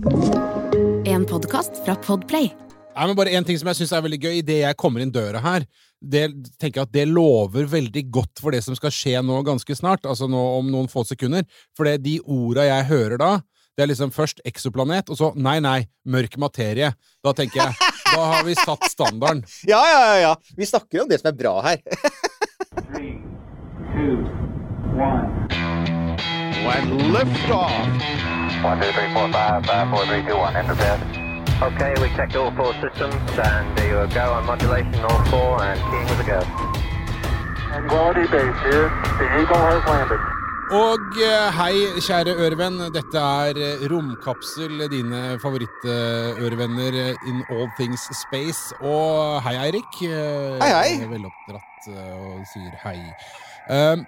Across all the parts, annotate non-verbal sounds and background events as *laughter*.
En podkast fra Podplay. Nei, men bare En ting som jeg syns er veldig gøy, idet jeg kommer inn døra her, det tenker jeg at det lover veldig godt for det som skal skje nå ganske snart, altså nå om noen få sekunder. For det, de orda jeg hører da, det er liksom først eksoplanet, og så nei, nei, mørk materie. Da tenker jeg Da har vi satt standarden. *laughs* Ja, ja, ja, ja. Vi snakker om det som er bra her. *laughs* Three, two, one. When liftoff. One, two, three, four, five, five, four, three, two, one. Enter bed. Okay, we checked all four systems, and there you go on modulation, all four, and keying with a go. Tranquility base here. The Eagle has landed. Og eh, hei, kjære ørevenn. Dette er eh, Romkapsel, dine favorittørevenner in all things space. Og hei, Eirik. Eh, Hei, hei. Veloppdratt eh, og sier hei. Um,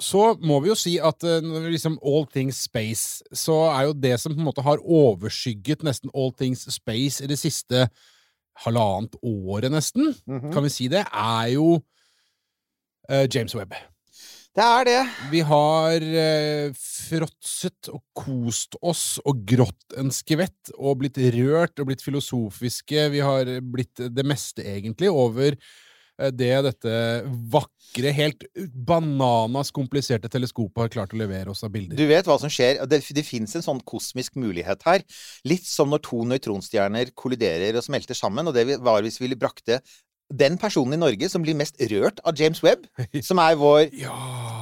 så må vi jo si at eh, liksom all things space, så er jo det som på en måte har overskygget nesten all things space i det siste halvannet året, nesten, Mhm. kan vi si det, er jo uh, James Webb. Det er det. Vi har uh, fråtset og kost oss og grått en skvett og blitt rørt og blitt filosofiske. Vi har blitt det meste, egentlig, over det dette vakre, helt bananas kompliserte teleskopet har klart å levere oss av bilder. Du vet hva som skjer. Det, det fins en sånn kosmisk mulighet her. Litt som når to nøytronstjerner kolliderer og smelter sammen. Og det var hvis vi brakte den personen i Norge som blir mest rørt av James Webb, *laughs* som er vår Ja,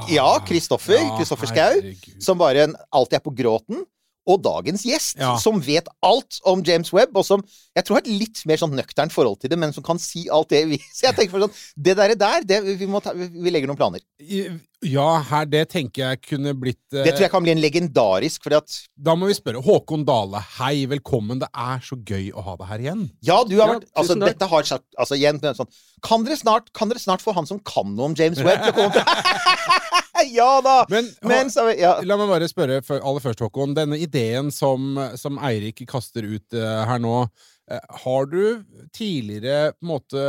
Ja, Kristoffer. Ja, Kristoffer Schau. herregud. Som bare alltid er på gråten. Og dagens gjest, Ja. som vet alt om James Webb, og som jeg tror har et litt mer sånn nøkternt forhold til det, men som kan si alt det vi *laughs* Så jeg tenker for sånn Det der, der det, vi, må ta, vi legger noen planer. Ja, her, det tenker jeg kunne blitt eh, Det tror jeg kan bli en legendarisk, fordi at Da må vi spørre. Håkon Dale, hei, velkommen. Det er så gøy å ha deg her igjen. Ja, du har Ja, vært Altså, tusen takk. dette har sagt Altså, igjen sånn Kan dere snart Kan dere snart få han som kan noe om James Webb, til å komme til *laughs* Ja da! Men, Men så ja. La meg bare spørre før- aller først, Håkon. Denne ideen som, som Eirik kaster ut eh, her nå, eh, har du tidligere på en måte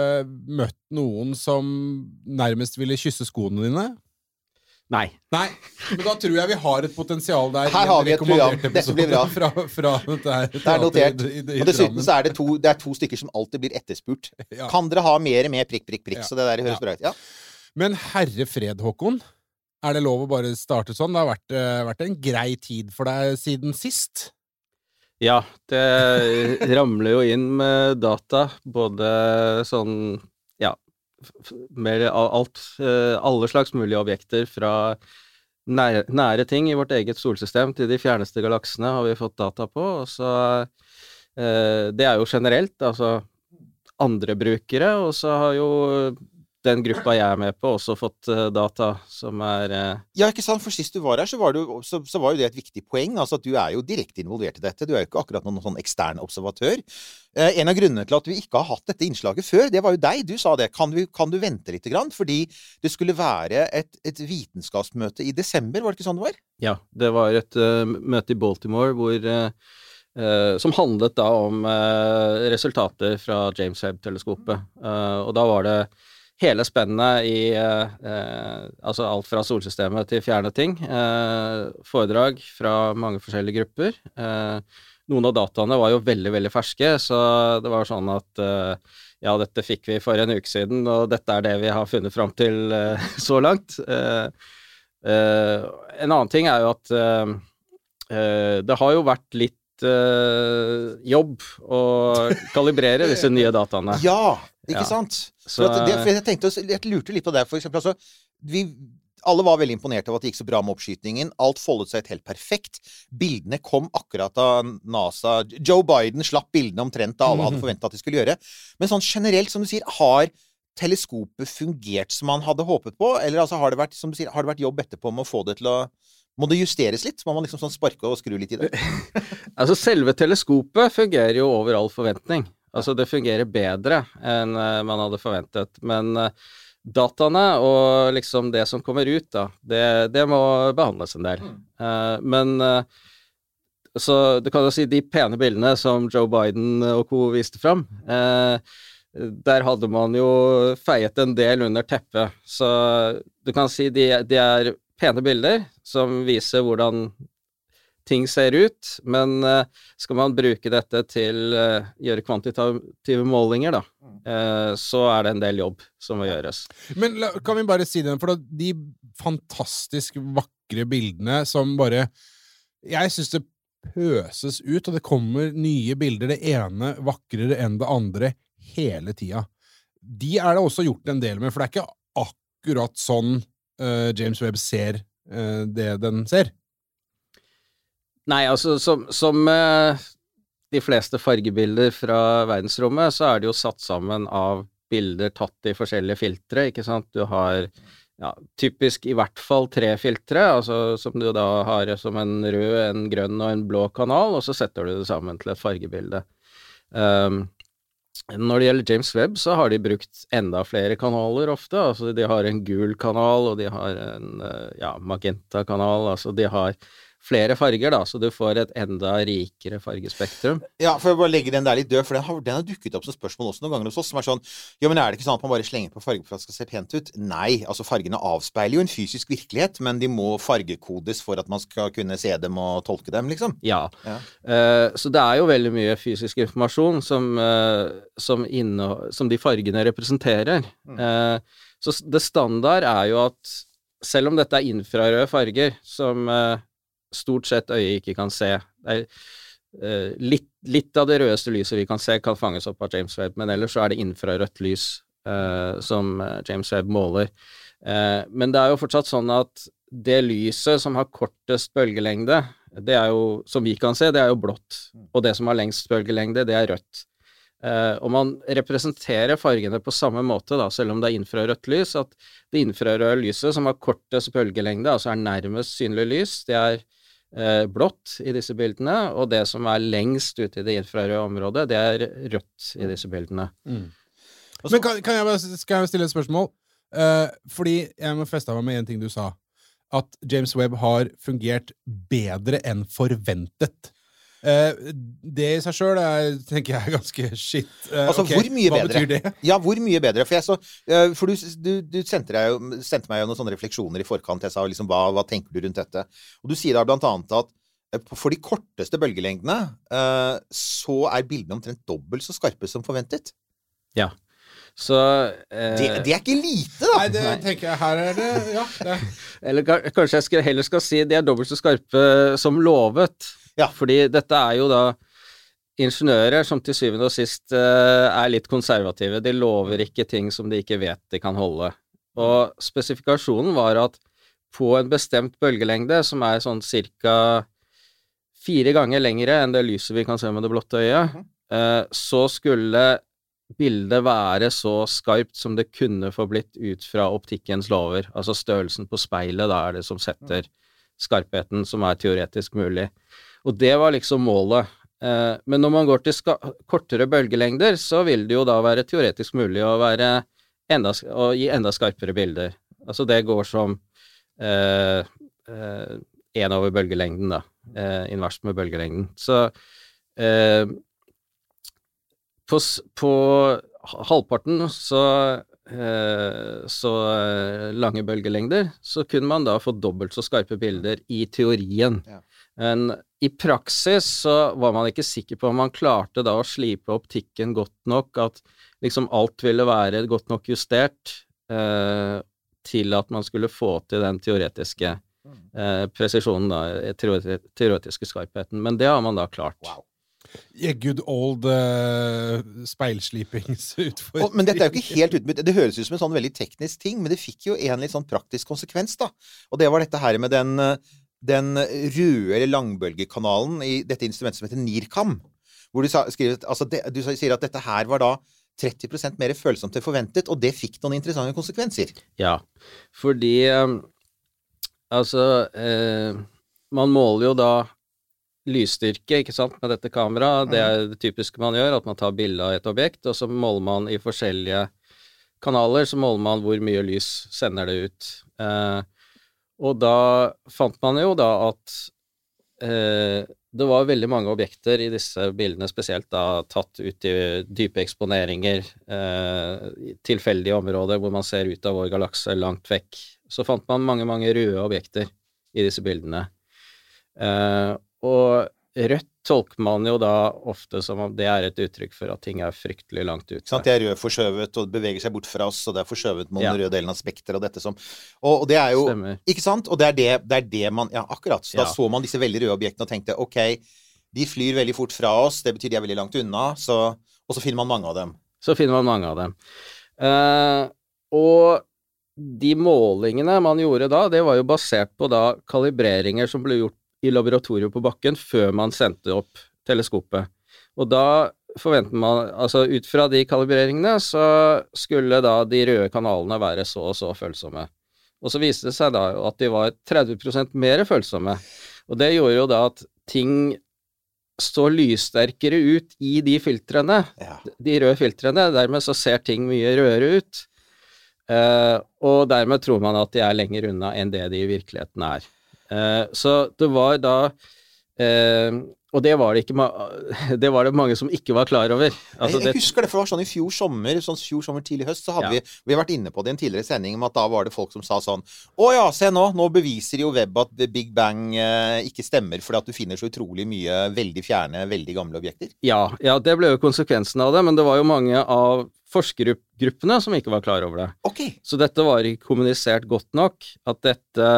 møtt noen som nærmest ville kysse skoene dine? Nei. Nei, men da tror jeg vi har et potensial der. Her har vi et program. Dette blir bra. Fra, fra dette her Det er notert. i- i- i Og dessuten så er det to, det er to stykker som alltid blir etterspurt. Ja. Kan dere ha mer med prikk, prikk, prikk? Ja. Så det der høres Ja. bra ut. Ja. Men herre fred, Håkon. Er det lov å bare starte sånn? Det har vært, eh, vært en grei tid for deg siden sist. Ja, det ramler jo inn med data, både sånn mer alt eh, Alle slags mulige objekter fra nære, nære ting i vårt eget solsystem til de fjerneste galaksene har vi fått data på, og så eh, Det er jo generelt, altså andre brukere, og så har jo den gruppa jeg er med på, også fått eh, data som er eh, ja, ikke sant? For sist du var her, så var, du, så, så var jo det et viktig poeng. Altså at du er jo direkte involvert i dette. Du er jo ikke akkurat noen sånn ekstern observatør. Eh, en av grunnene til at vi ikke har hatt dette innslaget før, det var jo deg. Du sa det. Kan, du, kan du vente litt? Grann? Fordi det skulle være et, et vitenskapsmøte i desember, var det ikke sånn det var? Ja, det var et uh, møte i Baltimore hvor uh, Uh, som handlet da om uh, resultater fra James Webb-teleskopet. Uh, og da var det hele spennet i eh, eh, altså alt fra solsystemet til fjerne ting. Eh, foredrag fra mange forskjellige grupper. Eh, noen av dataene var jo veldig, veldig ferske, så det var sånn at eh, ja, dette fikk vi for en uke siden, og dette er det vi har funnet fram til eh, *laughs* så langt. En annen ting er jo at det har jo vært litt jobb å kalibrere disse nye dataene. *laughs* Ja, ikke Ja. sant? Så- For, det, for jeg, tenkte, jeg lurte litt på det, for eksempel. Altså, vi, alle var veldig imponert over at det gikk så bra med oppskytingen. Alt foldet seg ut helt perfekt. Bildene kom akkurat da NASA Joe Biden slapp bildene omtrent da alle hadde *laughs* forventa at de skulle gjøre. Men sånn generelt, som du sier, har teleskopet fungert som man hadde håpet på? Eller altså, har, det vært, som du sier, har det vært jobb etterpå med å få det til å Må det justeres litt? Må man liksom sånn sparke og skru litt i det? *laughs* *laughs* Altså, selve teleskopet fungerer jo over all forventning. Altså, det fungerer bedre enn eh, man hadde forventet. Men eh, dataene og liksom det som kommer ut, da, det, det må behandles en del. Eh, men så du kan jo si de pene bildene som Joe Biden og co. viste fram, der hadde man jo feiet en del under teppet. Så du kan si de, de er pene bilder som viser hvordan ting ser ut, men eh, skal man bruke dette til å gjøre kvantitative målinger, da, eh, så er det en del jobb som må gjøres. Men kan vi bare si det, for de fantastisk vakre bildene som bare Jeg syns det pøses ut, og det kommer nye bilder, det ene vakrere enn det andre, hele tida. De er det også gjort en del med, for det er ikke akkurat sånn uh, James Webb ser uh, det den ser. Nei, altså som, som eh, de fleste fargebilder fra verdensrommet, så er det jo satt sammen av bilder tatt i forskjellige filtre, ikke sant. Du har ja, typisk i hvert fall tre filtre, altså som du da har som en rød, en grønn og en blå kanal, og så setter du det sammen til et fargebilde. Um, når det gjelder James Webb, så har de brukt enda flere kanaler ofte. Altså, de har en gul kanal, og de har en eh, ja, magenta-kanal. Altså, de har flere farger, da, så du får et enda rikere fargespektrum. Ja, for jeg bare legger den der litt død, for den har, den har dukket opp som spørsmål også noen ganger hos oss, som er sånn Ja, men er det ikke sånn at man bare slenger på farger for at det skal se pent ut? Nei, altså fargene avspeiler jo en fysisk virkelighet, men de må fargekodes for at man skal kunne se dem og tolke dem, liksom. Ja. Ja. Uh, så det er jo veldig mye fysisk informasjon som, uh, som, som de fargene representerer. Eh, så det standard er jo at selv om dette er infrarøde farger, som stort sett øyet ikke kan se er, uh, litt, litt av det rødeste lyset vi kan se, kan fanges opp av James Webb, men ellers så er det infrarødt lys uh, som eh, James Webb måler. Uh, men det er jo fortsatt sånn at det lyset som har kortest bølgelengde, det er jo, som vi kan se, det er jo blått. Og det som har lengst bølgelengde, det er rødt. Uh, og man representerer fargene på samme måte, da, selv om det er infrarødt lys, at det infrarøde lyset som har kortest bølgelengde, altså er nærmest synlig lys, det er blått i disse bildene, og det som er lengst ute i det infrarøde området, det er rødt i disse bildene. Men kan, kan jeg bare, skal jeg stille et spørsmål? Eh, fordi jeg må feste meg med en ting du sa. At James Webb har fungert bedre enn forventet. Eh, det i seg sjøl tenker jeg er *laughs* ganske shit. Eh, Altså, okay. hvor mye hva bedre? betyr det? Ja, hvor mye bedre? For, jeg så, eh, for du, du, du sendte, deg sendte meg jo noen sånne refleksjoner i forkant. Jeg sa liksom, hva, hva tenker du rundt dette? Og du sier da blant annet at for de korteste bølgelengdene eh, så er bildene omtrent dobbelt så skarpe som forventet. Ja. Så eh, Det, det er ikke lite, da! Nei, det tenker jeg her er det Ja. Det, Eller kanskje jeg skal, heller skal si de er dobbelt så skarpe som lovet. Ja. Fordi dette er jo da ingeniører som til syvende og sist eh, er litt konservative. De lover ikke ting som de ikke vet de kan holde. Og spesifikasjonen var at på en bestemt bølgelengde, som er sånn cirka fire ganger lengre enn det lyset vi kan se med det blotte øyet, eh, så skulle bildet være så skarpt som det kunne få blitt ut fra optikkens lover. Altså størrelsen på speilet, da er det som setter skarpheten som er teoretisk mulig. Og det var liksom målet. Eh, men når man går til kortere bølgelengder, så vil det jo da være teoretisk mulig å, enda, å gi enda skarpere bilder. Altså det går som én eh, én over bølgelengden, da. Eh, invers med bølgelengden. Så eh, på, på halvparten så eh, så eh, lange bølgelengder, så kunne man da få dobbelt så skarpe bilder i teorien. Ja. Men i praksis så var man ikke sikker på om man klarte da å slipe optikken godt nok, at liksom alt ville være godt nok justert eh, til at man skulle få til den teoretiske eh, presisjonen, da, eh, teoretiske skarpheten. Men det har man da klart. Wow. yeah, good old uh, speilslipingsutfordring. Men dette er jo ikke helt utbytt. Det høres ut som en sånn veldig teknisk ting, men det fikk jo en litt sånn praktisk konsekvens, da. Og det var dette her med den, eh, den røde eller langbølgekanalen i dette instrumentet som heter NIRCam. Hvor du, sa, skrivet, altså det, du sier at dette her var da 30% mer følsomt enn forventet, og det fikk noen interessante konsekvenser. Ja, fordi eh, altså eh, Man måler jo da lysstyrke, ikke sant, med dette kameraet. Det er det typiske man gjør, at man tar bilde av et objekt, og så måler man i forskjellige kanaler, så måler man hvor mye lys sender det ut. Eh, og da fant man jo da at eh, det var veldig mange objekter i disse bildene, spesielt da tatt ut i dype eksponeringer, eh, tilfeldige områder hvor man ser ut av vår galakse langt vekk. Så fant man mange, mange røde objekter i disse bildene. Eh, og rødt tolker man jo da ofte som om det er et uttrykk for at ting er fryktelig langt ute. Sånn, de Det er rød forskjøvet og beveger seg bort fra oss, og det er forskjøvet mot Ja. den røde delen av spekteret og dette som Og, og det er jo Stemmer. Ikke sant? Og det er det, det, er det man Ja, akkurat. Så da Ja. så man disse veldig røde objektene og tenkte ok, de flyr veldig fort fra oss, det betyr de er veldig langt unna, så Og så finner man mange av dem. Så finner man mange av dem. Uh, og de målingene man gjorde da, det var jo basert på da kalibreringer som ble gjort i laboratoriet på bakken før man sendte opp teleskopet. Og da forventer man Altså ut fra de kalibreringene så skulle da de røde kanalene være så og så følsomme. Og så viste det seg da at de var 30% mer følsomme. Og det gjorde jo da at ting så lyssterkere ut i de filtrene Ja. de røde filtrene. Dermed så ser ting mye rødere ut. Eh, og dermed tror man at de er lenger unna enn det de i virkeligheten er. Eh, så det var da eh, Og det var det ikke *laughs* Det var det mange som ikke var klar over. Altså, jeg, jeg husker det, for det var sånn i fjor sommer, sånn fjor sommer tidlig høst, så hadde Ja. vi Vi vært inne på det i en tidligere sending, om at da var det folk som sa sånn Å ja, se nå, nå beviser jo web at Big Bang eh, ikke stemmer, fordi at du finner så utrolig mye veldig fjerne, veldig gamle objekter. ja, ja, det ble jo konsekvensen av det, men det var jo mange av forskergruppene som ikke var klar over det. Ok. Så dette var ikke kommunisert godt nok, at dette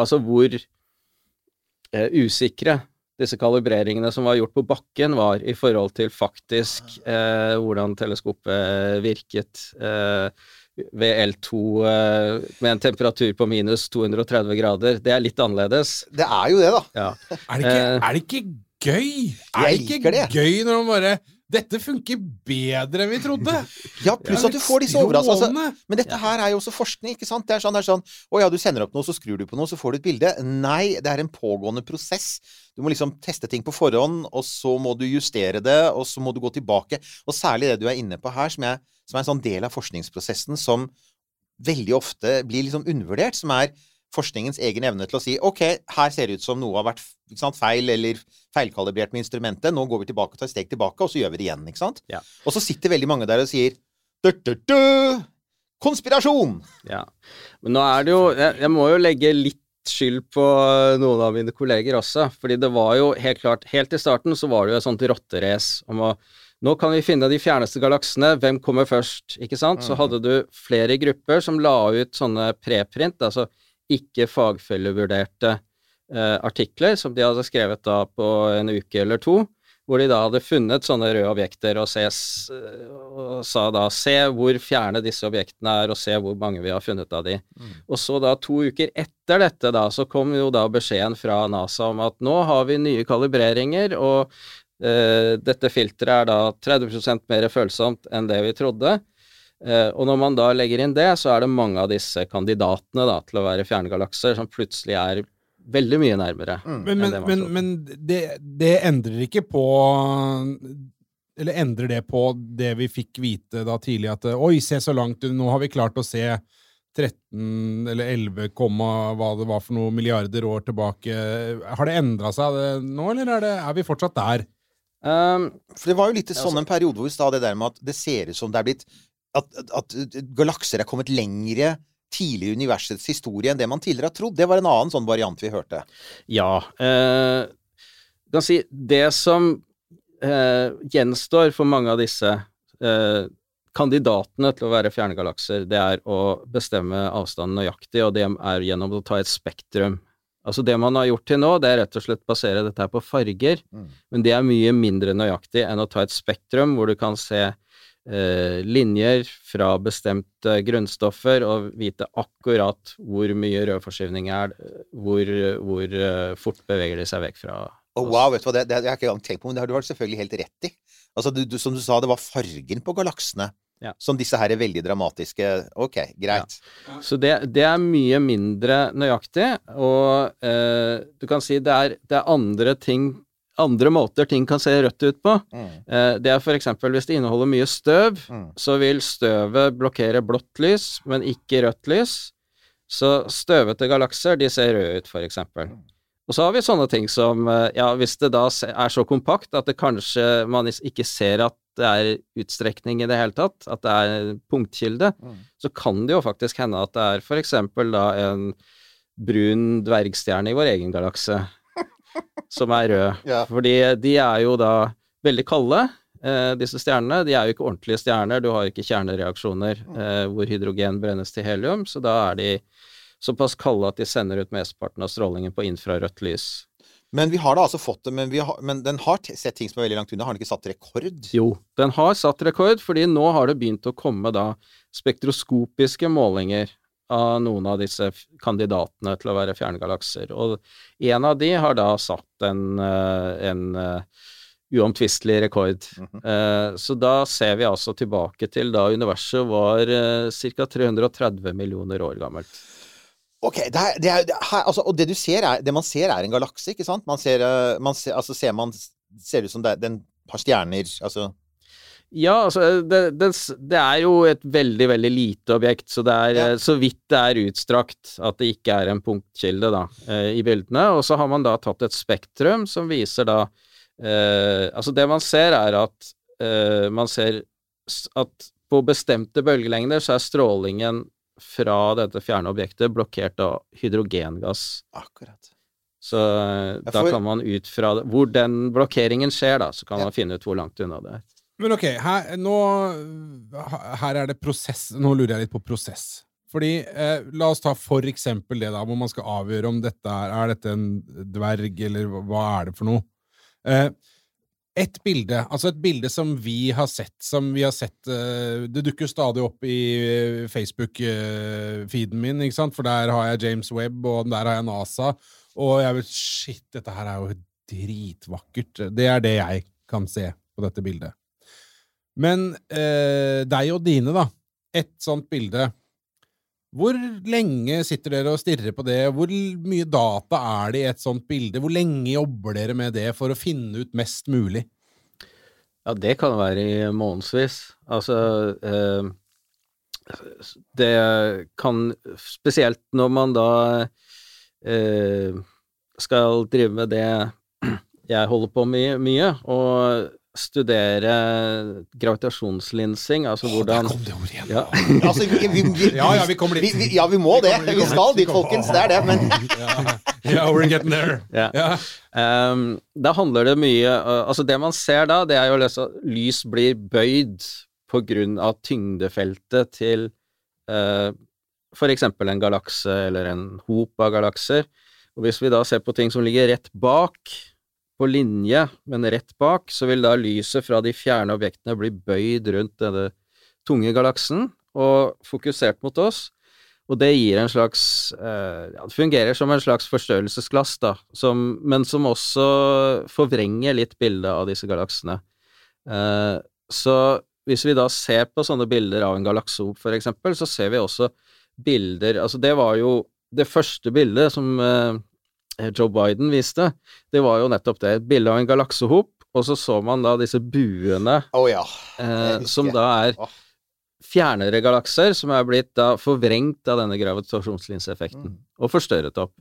Altså hvor eh, usikre disse kalibreringene som var gjort på bakken, var i forhold til faktisk eh, hvordan teleskopet virket eh, ved L2 eh, med en temperatur på minus 230 grader. Det er litt annerledes. Det er jo det, da. Ja. Er det ikke, Eh. er det ikke gøy? Er det ikke liker det. gøy når man bare Dette funker bedre enn vi trodde! *laughs* Ja, pluss at du får disse overraskelsene. Altså, men dette her er jo også forskning, ikke sant? Det er sånn, det er sånn Å ja, du sender opp noe, så skrur du på noe, så får du et bilde. Nei, det er en pågående prosess. Du må liksom teste ting på forhånd, og så må du justere det, og så må du gå tilbake. Og særlig det du er inne på her, som er, som er en sånn del av forskningsprosessen som veldig ofte blir liksom undervurdert, som er forskningens egen evne til å si OK, her ser det ut som noe har vært sant, feil eller feilkalibrert med instrumentet. Nå går vi tilbake og tar et steg tilbake, og så gjør vi det igjen. ikke sant? Ja. Og så sitter veldig mange der og sier du, du, du, Konspirasjon! Ja. Men nå er det jo jeg, jeg må jo legge litt skyld på noen av mine kolleger også, fordi det var jo helt klart Helt i starten så var det jo et sånt rotterace om å Nå kan vi finne de fjerneste galaksene, hvem kommer først? Ikke sant? Så hadde du flere grupper som la ut sånne preprint, altså ikke fagfellevurderte eh, artikler som de hadde skrevet da på en uke eller to, hvor de da hadde funnet sånne røde objekter og, ses, og sa da se hvor fjerne disse objektene er, og se hvor mange vi har funnet av de. Og så da to uker etter dette da, så kom jo da beskjeden fra NASA om at nå har vi nye kalibreringer, og eh, dette filteret er da 30% mer følsomt enn det vi trodde. Eh, og når man da legger inn det, så er det mange av disse kandidatene da, til å være fjerngalakser som plutselig er veldig mye nærmere. Men, enn men, det man men, men det, det endrer ikke på Eller endrer det på det vi fikk vite da tidlig, at oi, se så langt, nå har vi klart å se 13 eller 11, komma hva det var for noen milliarder år tilbake. Har det endra seg det nå, eller er, det, er vi fortsatt der? Um, For det var jo litt sånn en periode hvor vi sa det der med at det ser ut som det er blitt At, at, galakser er kommet lengre tidlig i universets historie enn det man tidligere har trodd. Det var en annen sånn variant vi hørte. Ja. Eh, kan si det som eh, gjenstår for mange av disse eh, kandidatene til å være fjernegalakser, det er å bestemme avstanden nøyaktig, og det er gjennom å ta et spektrum. Altså Det man har gjort til nå, det er rett og slett basere dette her på farger, Mm. men det er mye mindre nøyaktig enn å ta et spektrum hvor du kan se linjer fra bestemte grunnstoffer og vite akkurat hvor mye rødforskyvning er, hvor, hvor eh, fort beveger de seg vekk fra Og wow, vet du hva, det, det har jeg ikke engang tenkt på, men det har du selvfølgelig helt rett i. Altså, du, du, Som du sa, det var fargen på galaksene Ja. som disse her er veldig dramatiske Ok, greit. Så det, det er mye mindre nøyaktig, og eh, du kan si det er, det er andre ting andre måter ting kan se rødt ut på. Mm. Eh, det er eksempel hvis det inneholder mye støv, Mm. så vil støvet blokkere blått lys, men ikke rødt lys. Så støvete galakser, de ser røde ut, for eksempel. Og så har vi sånne ting som, eh, ja, hvis det da er så kompakt at det kanskje man ikke ser at det er utstrekning i det hele tatt, at det er punktkilde, Mm. så kan det jo faktisk hende at det er eksempel da en brun dvergstjerne i vår egen galakse. Som er rød. *laughs* Ja. Fordi de er jo da veldig kalde, eh, disse stjernene. De er jo ikke ordentlige stjerner, du har ikke kjernereaksjoner eh, hvor hydrogen brennes til helium, så da er de såpass kalde at de sender ut mesteparten av strålingen på infrarødt lys. Men vi har da altså fått det, men, vi har, men den har sett ting som er veldig langt unna. Har den ikke satt rekord? Jo, den har satt rekord, fordi nå har det begynt å komme da spektroskopiske målinger av noen av disse kandidatene til å være fjerngalakser. Og en av de har da satt en, eh, en eh, uomtvistelig rekord. Eh, Så da ser vi altså tilbake til da universet var ca. 330 millioner år gammelt. Ok, det er, det er, det er, altså, og det du ser er, det man ser er en galakse, ikke sant? Man ser, man ser, altså ser man, ser ut som den har stjerner, altså Ja, altså, det, det, det er jo et veldig, veldig lite objekt, så det er Ja. eh, så vidt det er utstrakt at det ikke er en punktkilde, da, eh, i bildene. Og så har man da tatt et spektrum som viser da eh, Altså, det man ser, er at eh, man ser at på bestemte bølgelengder så er strålingen fra dette fjerne objektet blokkert av hydrogengass. Akkurat. Så eh, da kan man ut fra hvor den blokkeringen skjer, da, så kan Ja. man finne ut hvor langt unna det er. Men ok, her, nå, her er det prosess. Nå lurer jeg litt på prosess. Fordi, eh, La oss ta for eksempel det, da, hvor man skal avgjøre om dette er, er dette en dverg, eller hva- er det for noe. Eh, et bilde, altså et bilde som vi har sett, som vi har sett eh, Det dukker stadig opp i Facebook-feeden min, ikke sant? for der har jeg James Webb, og der har jeg NASA, og jeg vet Shit, dette her er jo dritvakkert. Det er det jeg kan se på dette bildet. Men eh, deg og dine, da. Et sånt bilde. Hvor lenge sitter dere og stirrer på det? Hvor mye data er det i et sånt bilde? Hvor lenge jobber dere med det for å finne ut mest mulig? Ja, det kan være i månedsvis. Altså eh, Det kan Spesielt når man da eh, skal drive med det jeg holder på med mye, og studere gravitasjonslinsing, altså hvordan Der kom det ordet igjen! ja, *laughs* Altså, vi, vi, vi, Ja, ja, vi kommer dit. Vi, vi, ja, vi må det. Vi kommer- vi Vi skal dit. folkens. Det er det. Men ja. ja, we're getting there. Yeah. *laughs* Ja. Ehm, da handler det mye uh, Altså, det man ser da, det er jo at lys blir bøyd på grunn av tyngdefeltet til uh, eksempel en galakse eller en hop av galakser. Og hvis vi da ser på ting som ligger rett bak, på linje, men rett bak, så vil da lyset fra de fjerne objektene bli bøyd rundt denne tunge galaksen og fokusert mot oss. Og det gir en slags eh, Ja, det fungerer som en slags forstørrelsesglass, da, som, men som også forvrenger litt bildet av disse galaksene. Eh, så hvis vi da ser på sånne bilder av en galaksehop, for eksempel, så ser vi også bilder Altså, det var jo det første bildet som eh, Joe Biden viste, det var jo nettopp det. Et bilde av en galaksehop, og så så man da disse buene oh, ja. eh, som da er fjernere galakser som er blitt da forvrengt av denne gravitasjonslinseeffekten, og forstørret opp.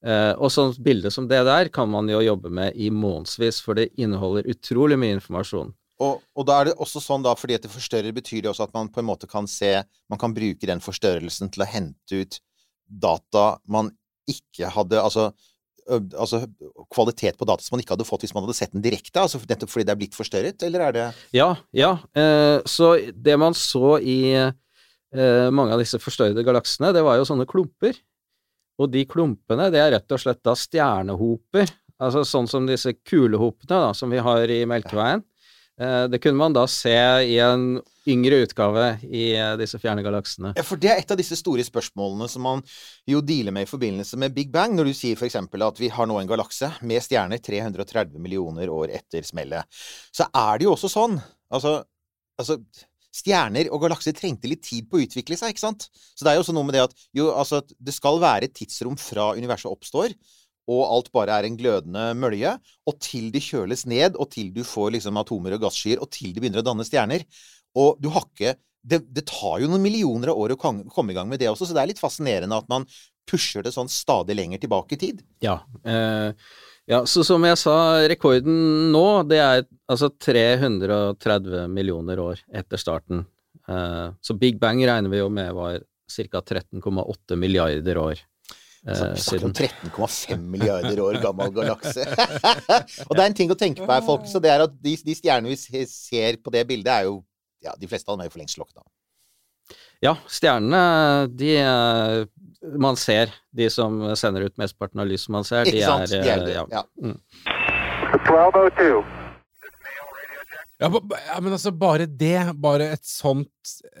Eh, og sånt bilde som det der kan man jo jobbe med i månedsvis, for det inneholder utrolig mye informasjon. Og, og da er det også sånn, da, fordi at det forstørrer, betyr det også at man på en måte kan se Man kan bruke den forstørrelsen til å hente ut data man ikke hadde Altså, altså kvalitet på data som man ikke hadde fått hvis man hadde sett den direkte? Altså nettopp fordi det er blitt forstørret, eller er det Ja, ja. Så det man så i mange av disse forstørrede galaksene, det var jo sånne klumper. Og de klumpene, det er rett og slett da stjernehoper. Altså sånn som disse kulehopene da, som vi har i Melkeveien. Eh, det kunne man da se i en yngre utgave i eh, disse fjerne galaksene. Ja, For det er et av disse store spørsmålene som man jo dealer med i forbindelse med Big Bang, når du sier eksempel at vi har nå en galakse med stjerner 330 millioner år etter smellet. Så er det jo også sånn Altså, altså Stjerner og galakser trengte litt tid på å utvikle seg, ikke sant? Så det er jo også noe med det at jo, altså, det skal være et tidsrom fra universet oppstår, og alt bare er en glødende mølje, og til de kjøles ned, og til du får liksom atomer og gasskyer, og til de begynner å danne stjerner. Og du har ikke det, det tar jo noen millioner av år å komme i gang med det også, så det er litt fascinerende at man pusher det sånn stadig lenger tilbake i tid. Ja. Eh, ja, så som jeg sa, rekorden nå, det er altså 330 millioner år etter starten. Eh, så Big Bang regner vi jo med var ca. 13,8 milliarder år. Så eh, snakker om siden. 13,5 milliarder år gammel *laughs* galakse. *laughs* og det er en ting å tenke på her, folk. Så det er at de, de stjernene vi ser på det bildet, er jo Ja, de fleste av dem er jo for lengst slukna. Ja, stjernene, de eh, man ser, de som sender ut mesteparten av lyset man ser, de er, De eh, er det. ja. Ja. 1202. Ja, ja, men altså, bare det, bare et sånt,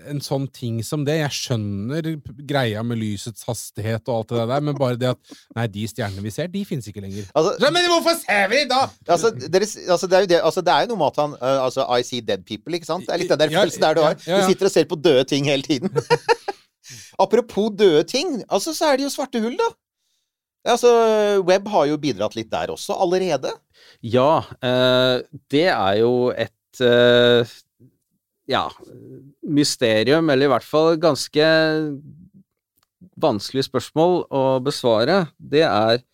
en sånn ting som det Jeg skjønner greia med lysets hastighet og alt det der, men bare det at Nei, de stjernene vi ser, de finnes ikke lenger. Altså, Så, men hvorfor ser vi da?! Altså, deres, altså, det er jo det, altså, det er jo noe med at han øh, Altså, I see dead people, ikke sant? Det er litt den der Ja, følelsen der du har. ja, ja, ja. Du sitter og ser på døde ting hele tiden. *laughs* Apropos døde ting, altså, så er det jo svarte hull, da. Altså, Webb har jo bidratt litt der også, allerede. Ja, eh, det er jo et eh, ja, mysterium, eller i hvert fall ganske vanskelig spørsmål å besvare. Det er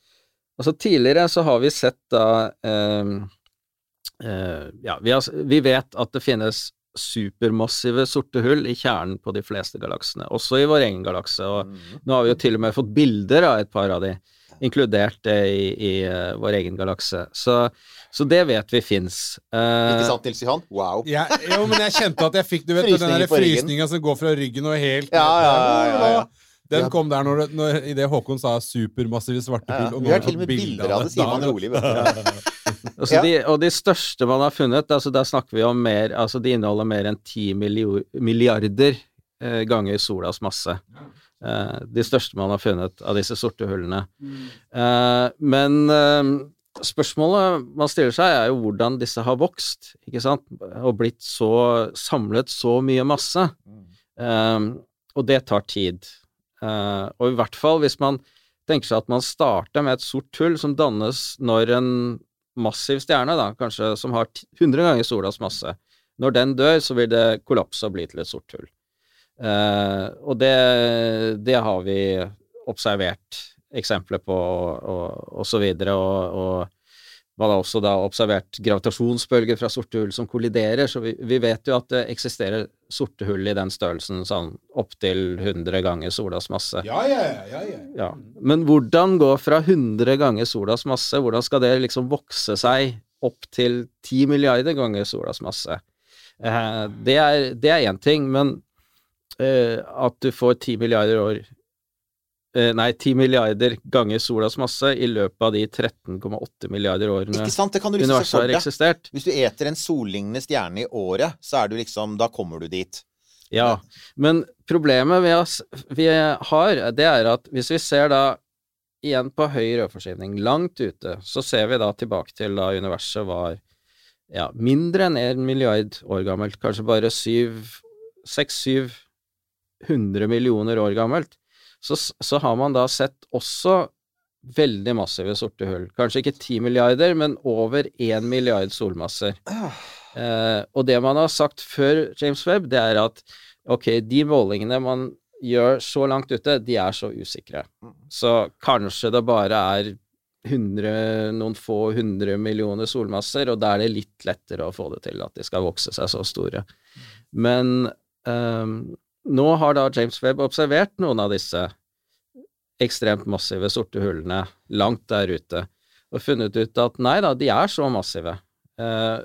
Altså, tidligere så har vi sett da eh, eh, Ja, vi, har, vi vet at det finnes supermassive sorte hull i kjernen på de fleste galaksene, også i vår egen galakse. og nå har vi jo til og med fått bilder av et par av de, inkludert i, i eh, vår egen galakse. Så, så det vet vi fins. Ikke sant, Nils Johan? Wow. Ja, jo, men jeg kjente at jeg fikk du vet, den frysninga som går fra ryggen og helt Ja, ja, ja, ja, ja. Den Ja. kom der når, når, i det Håkon sa supermassive svarte Ja, hull. vi har til og med bilder av det, sier man rolig. Vet du. *laughs* Altså Ja. de, og de største man har funnet, altså der snakker vi om mer Altså de inneholder mer enn ti milliarder eh, ganger solas masse. Eh, de største man har funnet av disse sorte hullene. Eh, men eh, spørsmålet man stiller seg, er jo hvordan disse har vokst, ikke sant, og blitt så samlet så mye masse. Eh, og det tar tid. Eh, og i hvert fall hvis man tenker seg at man starter med et sort hull som dannes når en massiv stjerne, da, kanskje som har ti- 100 ganger solas masse, når den dør, så vil det kollapse og bli til et sort hull. Eh, og det, det har vi observert eksempler på, og, og, så videre, og, og man har også da observert gravitasjonsbølger fra sorte hull som kolliderer, så vi, vi vet jo at det eksisterer sorte hull i den størrelsen sånn opptil 100 ganger solas masse. Ja, ja, ja, ja. Ja. Men hvordan gå fra 100 ganger solas masse, hvordan skal det liksom vokse seg opp til 10 milliarder ganger solas masse? Eh, det er det én ting, men at du får 10 milliarder år eh, Nei, 10 milliarder ganger solas masse i løpet av de 13,8 milliarder årene Ikke sant? Det kan du liksom universet har eksistert. Hvis du eter en sollignende stjerne i året, så er du liksom Da kommer du dit. Ja, men problemet vi har, vi har, det er at hvis vi ser da igjen på høy rødforskyvning langt ute, så ser vi da tilbake til da universet var ja, mindre enn en milliard år gammelt, kanskje bare syv, seks-syv hundre millioner år gammelt, så, så har man da sett også veldig massive sorte hull. Kanskje ikke 10 milliarder, men over 1 milliard solmasser. Eh, og det man har sagt før James Webb, det er at ok, de målingene man gjør så langt ute, de er så usikre. Så kanskje det bare er 100, noen få hundre millioner solmasser, og da er det litt lettere å få det til at de skal vokse seg så store. Men ehm, nå har da James Webb observert noen av disse ekstremt massive sorte hullene langt der ute, og funnet ut at nei da, de er så massive. Eh,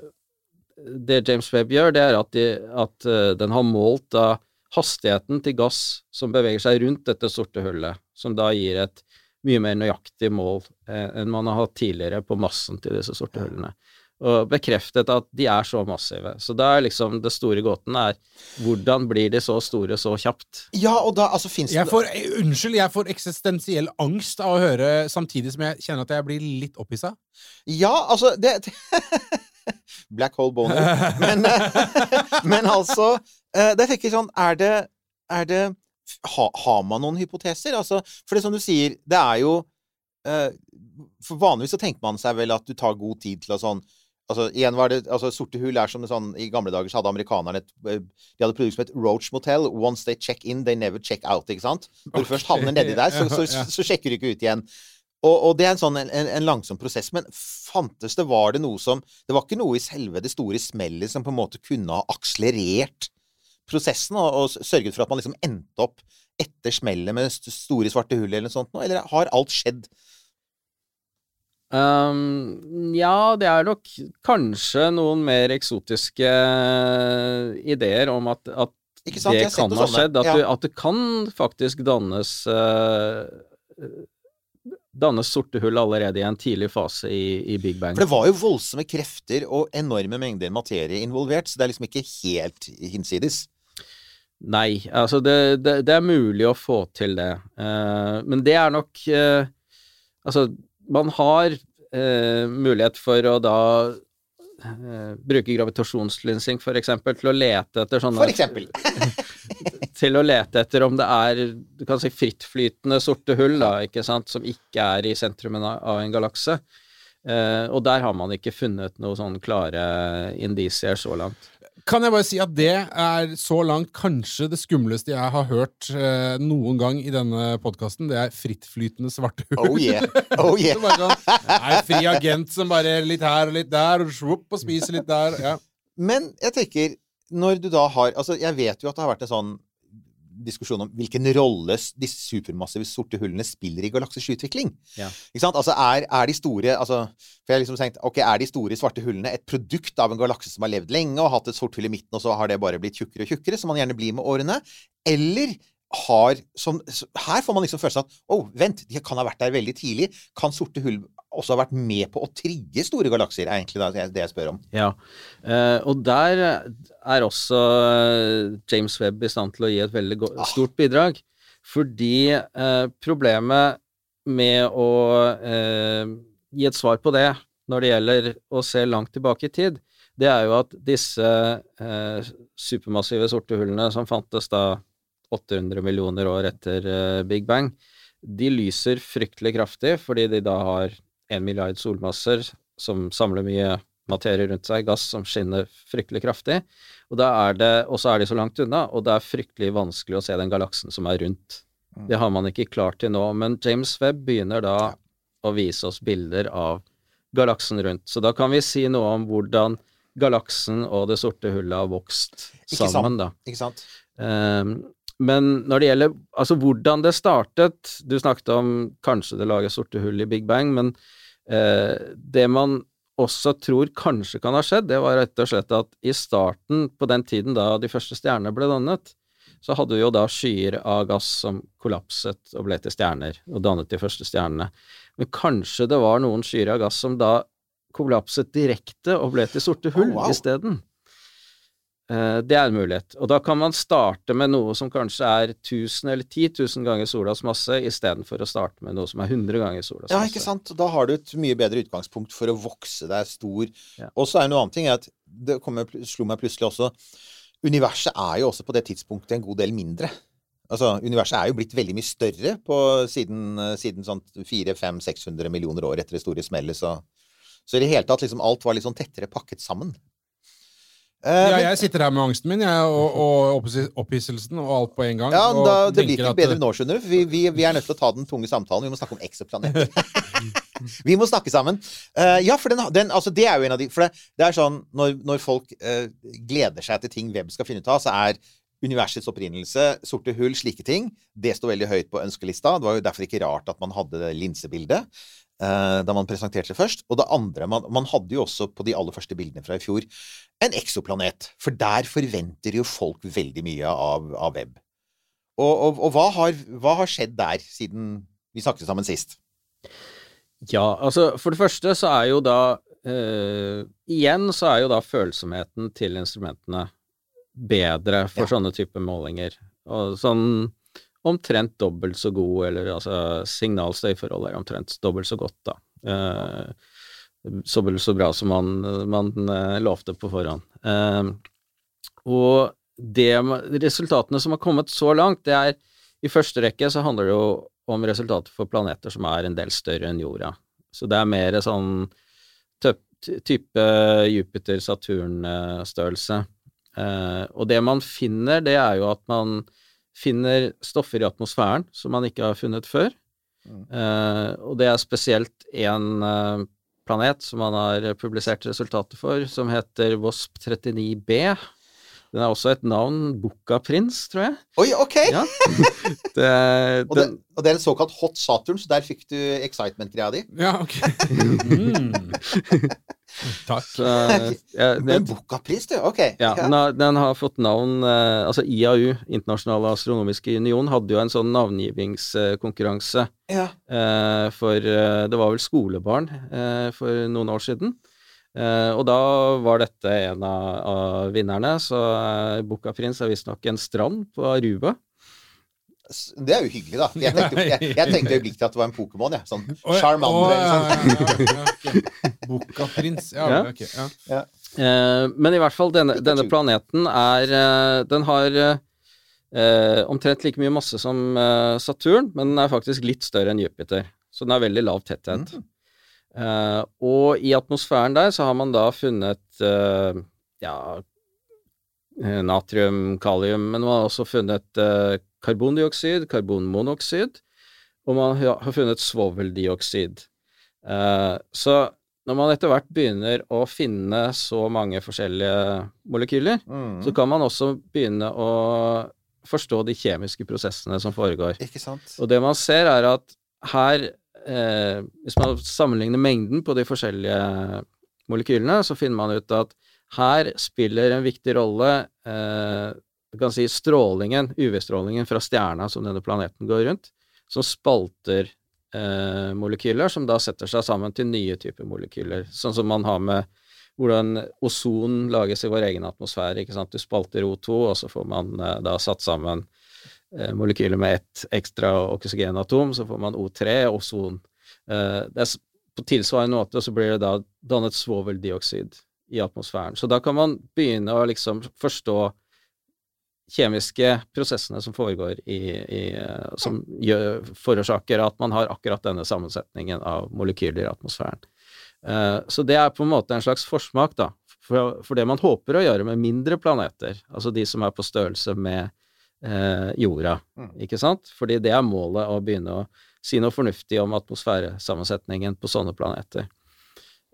det James Webb gjør, det er at, de, at eh, den har målt da hastigheten til gass som beveger seg rundt dette sorte hullet, som da gir et mye mer nøyaktig mål eh, enn man har hatt tidligere på massen til disse sorte hullene. Og bekreftet at de er så massive. Så da er liksom det store gåten er hvordan blir de så store så kjapt? Ja, og da altså fins Jeg får, eh, unnskyld, jeg får eksistensiell angst av å høre, samtidig som jeg kjenner at jeg blir litt opphissa. Ja, altså det *laughs* Black hole boner. *laughs* Men, eh, men altså eh, Det tenker jeg sånn Er det, er det ha, Har man noen hypoteser? Altså, for det som du sier, det er jo eh, For vanligvis så tenker man seg vel at du tar god tid til å sånn Altså, igjen var det, altså, Sorte hull er som en sånn I gamle dager så hadde amerikanerne et eh, De hadde produkt som het Roach Motel. Once they check in, they never check out. ikke sant? Når du først havner nedi der, så, *laughs* så, så, så sjekker du ikke ut igjen. Og, og det er en sånn en, en, langsom prosess. Men fantes det, var det noe som Det var ikke noe i selve det store smellet som på en måte kunne ha akselerert prosessen og, og sørget for at man liksom endte opp etter smellet med st- store svarte hull eller noe sånt eller har alt skjedd? Um, ja, det er nok kanskje noen mer eksotiske eh, ideer om at, at det kan ha skjedd. At, Ja. du, at det kan faktisk dannes uh, Dannes sorte hull allerede i en tidlig fase i, i Big Bang. For det var jo voldsomme krefter og enorme mengder materie involvert, så det er liksom ikke helt hinsides. Nei, altså det, det, det er mulig å få til det. Uh, men det er nok uh, Altså, man har eh, mulighet for å da eh, bruke gravitasjonslinsing for eksempel til å lete etter sånne For eksempel. *laughs* Til å lete etter om det er du kan si frittflytende sorte hull, da, ikke sant, som ikke er i sentrumen av en galakse. Eh, og der har man ikke funnet noen sånn klare indisier så langt. Kan jeg bare si at det er så langt kanskje det skumleste jeg har hørt eh, noen gang i denne podkasten. Det er frittflytende svarte hull. Oh yeah. Oh *laughs* yeah. er bare sånn, nei, fri agent som bare litt her og litt der, og svopp, og spiser litt der. Ja. Men jeg tenker, når du da har Altså, jeg vet jo at det har vært en sånn diskusjon om hvilken rolle disse supermassive sorte hullene spiller i galaksers utvikling. Ja. Ikke sant? Altså, er, er de store altså, For jeg har liksom tenkt, ok, er de store svarte hullene et produkt av en galakse som har levd lenge og hatt et sort hull i midten, og så har det bare blitt tjukkere og tjukkere, som man gjerne blir med årene? Eller har som, Her får man liksom følelsen av at å, vent, de kan ha vært der veldig tidlig. Kan sorte hull også har vært med på å trigge store galakser, er egentlig da det jeg spør om. Ja, eh, og der er også eh, James Webb i stand til å gi et veldig Ah. stort bidrag. Fordi eh, problemet med å eh, gi et svar på det når det gjelder å se langt tilbake i tid, det er jo at disse eh, supermassive sorte hullene som fantes da 800 millioner år etter eh, Big Bang, de lyser fryktelig kraftig fordi de da har en milliard solmasser som samler mye materie rundt seg, gass som skinner fryktelig kraftig, og så er de så langt unna, og det er fryktelig vanskelig å se den galaksen som er rundt. Det har man ikke klart til nå, men James Webb begynner da å vise oss bilder av galaksen rundt, så da kan vi si noe om hvordan galaksen og det sorte hullet har vokst Ikke sant? sammen, da. Ikke sant? Um, men når det gjelder altså hvordan det startet Du snakket om kanskje det lager sorte hull i Big Bang, men det man også tror kanskje kan ha skjedd, det var rett og slett at i starten, på den tiden da de første stjernene ble dannet, så hadde vi jo da skyer av gass som kollapset og ble til stjerner, og dannet de første stjernene. Men kanskje det var noen skyer av gass som da kollapset direkte og ble til sorte hull Oh, wow. isteden. Eh, Det er en mulighet. Og da kan man starte med noe som kanskje er 1000 eller 10 000 ganger solas masse, istedenfor å starte med noe som er 100 ganger solas Ja, ikke sant? Da har du et mye bedre utgangspunkt for å vokse deg stor. Ja. Og så er det noe annet ting at det kommer, slo meg plutselig også Universet er jo også på det tidspunktet en god del mindre. Altså, Universet er jo blitt veldig mye større på, siden, siden sånn 400-500-600 millioner år etter det store smellet. Så, så i det hele tatt liksom alt var litt sånn tettere pakket sammen. Eh, Ja, jeg sitter her med angsten min jeg, og, og opphisselsen og alt på en gang. Ja, da, Det blir ikke bedre nå, skjønner du. Vi, vi, vi er nødt til å ta den tunge samtalen. Vi må snakke om eksoplaneter. *laughs* vi må snakke sammen. Uh, ja, for den, den, altså det er jo en av de For det, det er sånn når, når folk uh, gleder seg til ting web skal finne ut av, så er universets opprinnelse, sorte hull, slike ting, det står veldig høyt på ønskelista. Det var jo derfor ikke rart at man hadde det linsebildet. Eh, da man presenterte det først. Og det andre man, man hadde jo også på de aller første bildene fra i fjor en eksoplanet. For der forventer jo folk veldig mye av, av web. Og, og, og hva, har, hva har skjedd der siden vi snakket sammen sist? Ja, altså for det første så er jo da eh, Igjen så er jo da følsomheten til instrumentene bedre for Ja. sånne typer målinger. Og sånn omtrent dobbelt så god, eller altså signalstøyforholdet er omtrent dobbelt så godt, da. Eh, dobbelt så bra som man, man eh, lovte på forhånd. Eh, og det, resultatene som har kommet så langt, det er i første rekke så handler det jo om resultater for planeter som er en del større enn jorda. Så det er mer sånn type Jupiter-Saturn-størrelse. Og det man finner, det er jo at man finner stoffer i atmosfæren som man ikke har funnet før. Eh, og det er spesielt én eh, planet som man har publisert resultater for, som heter WASP39b. Den er også et navn, Bucca Prins, tror jeg. Oi, ok! Ja. *laughs* Det, Og, det, den, og det er en såkalt hot Saturn, så der fikk du excitement-greia di. Ja, ok. *laughs* Mm. *laughs* Takk. så, jeg, *laughs* det, Men Bucca-pris, du. Ok. Ja, den har, den har fått navn eh, Altså IAU, Internasjonale astronomiske union, hadde jo en sånn navngivingskonkurranse Ja. eh, for eh, Det var vel skolebarn eh, for noen år siden. Eh, og da var dette en av, av vinnerne, så eh, Bucca Prins er visstnok en strand på Aruba. Det er jo hyggelig, da. Jeg tenkte, jeg, jeg tenkte øyeblikkelig at det var en Pokémon. Ja. Sånn Charmander eller noe sånn. ja, ja, ja, ok. Boka Prins. Ja, Ja. ok. Ja. Eh, men i hvert fall, denne, denne planeten er eh, Den har eh, omtrent like mye masse som eh, Saturn, men den er faktisk litt større enn Jupiter. Så den har veldig lav tetthet. Eh, og i atmosfæren der så har man da funnet eh, ja, natrium, kalium, men man har også funnet eh, karbondioksid, karbonmonoksid, og man har funnet svoveldioksid. Eh, så når man etter hvert begynner å finne så mange forskjellige molekyler, Mm. så kan man også begynne å forstå de kjemiske prosessene som foregår. Ikke sant? Og det man ser, er at her, eh, hvis man sammenligner mengden på de forskjellige molekylene, så finner man ut at her spiller en viktig rolle eh, du kan si strålingen, UV-strålingen fra stjerna som denne planeten går rundt, som spalter eh, molekyler, som da setter seg sammen til nye typer molekyler. Sånn som man har med hvordan ozon lages i vår egen atmosfære. ikke sant? Du spalter O2, og så får man eh, da satt sammen eh, molekyler med ett ekstra oksygenatom, så får man O3, ozon. Eh, det er på tilsvarende måte så blir det da dannet svoveldioksid i atmosfæren. Så da kan man begynne å liksom forstå kjemiske prosessene som foregår i, i eh, Som gjør, forårsaker at man har akkurat denne sammensetningen av molekyler i atmosfæren. Eh, Så det er på en måte en slags forsmak, da, for, for det man håper å gjøre med mindre planeter, altså de som er på størrelse med eh, jorda, ikke sant? Fordi det er målet å begynne å si noe fornuftig om atmosfæresammensetningen på sånne planeter.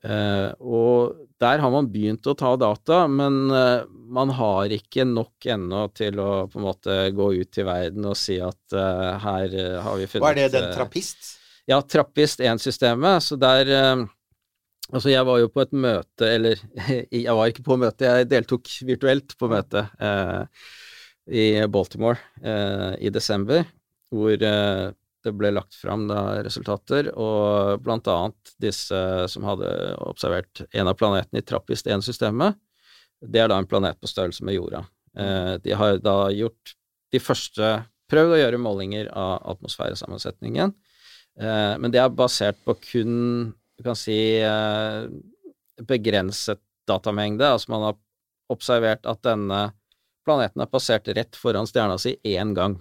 Eh, og der har man begynt å ta data, men eh, man har ikke nok ennå til å på en måte gå ut i verden og si at uh, her har vi funnet Hva er det, den trappist? ja, Trappist 1-systemet. Så der Altså, jeg var jo på et møte, eller *laughs* jeg var ikke på møte, jeg deltok virtuelt på møte eh, i Baltimore eh, i desember, hvor eh, det ble lagt fram resultater, og blant annet disse som hadde observert en av planetene i Trappist 1-systemet. Det er da en planet på størrelse med jorda. Eh, de har da gjort de første Prøvd å gjøre målinger av atmosfæresammensetningen. Eh, men det er basert på kun du kan si eh, begrenset datamengde. Altså man har observert at denne planeten har passert rett foran stjerna si én gang.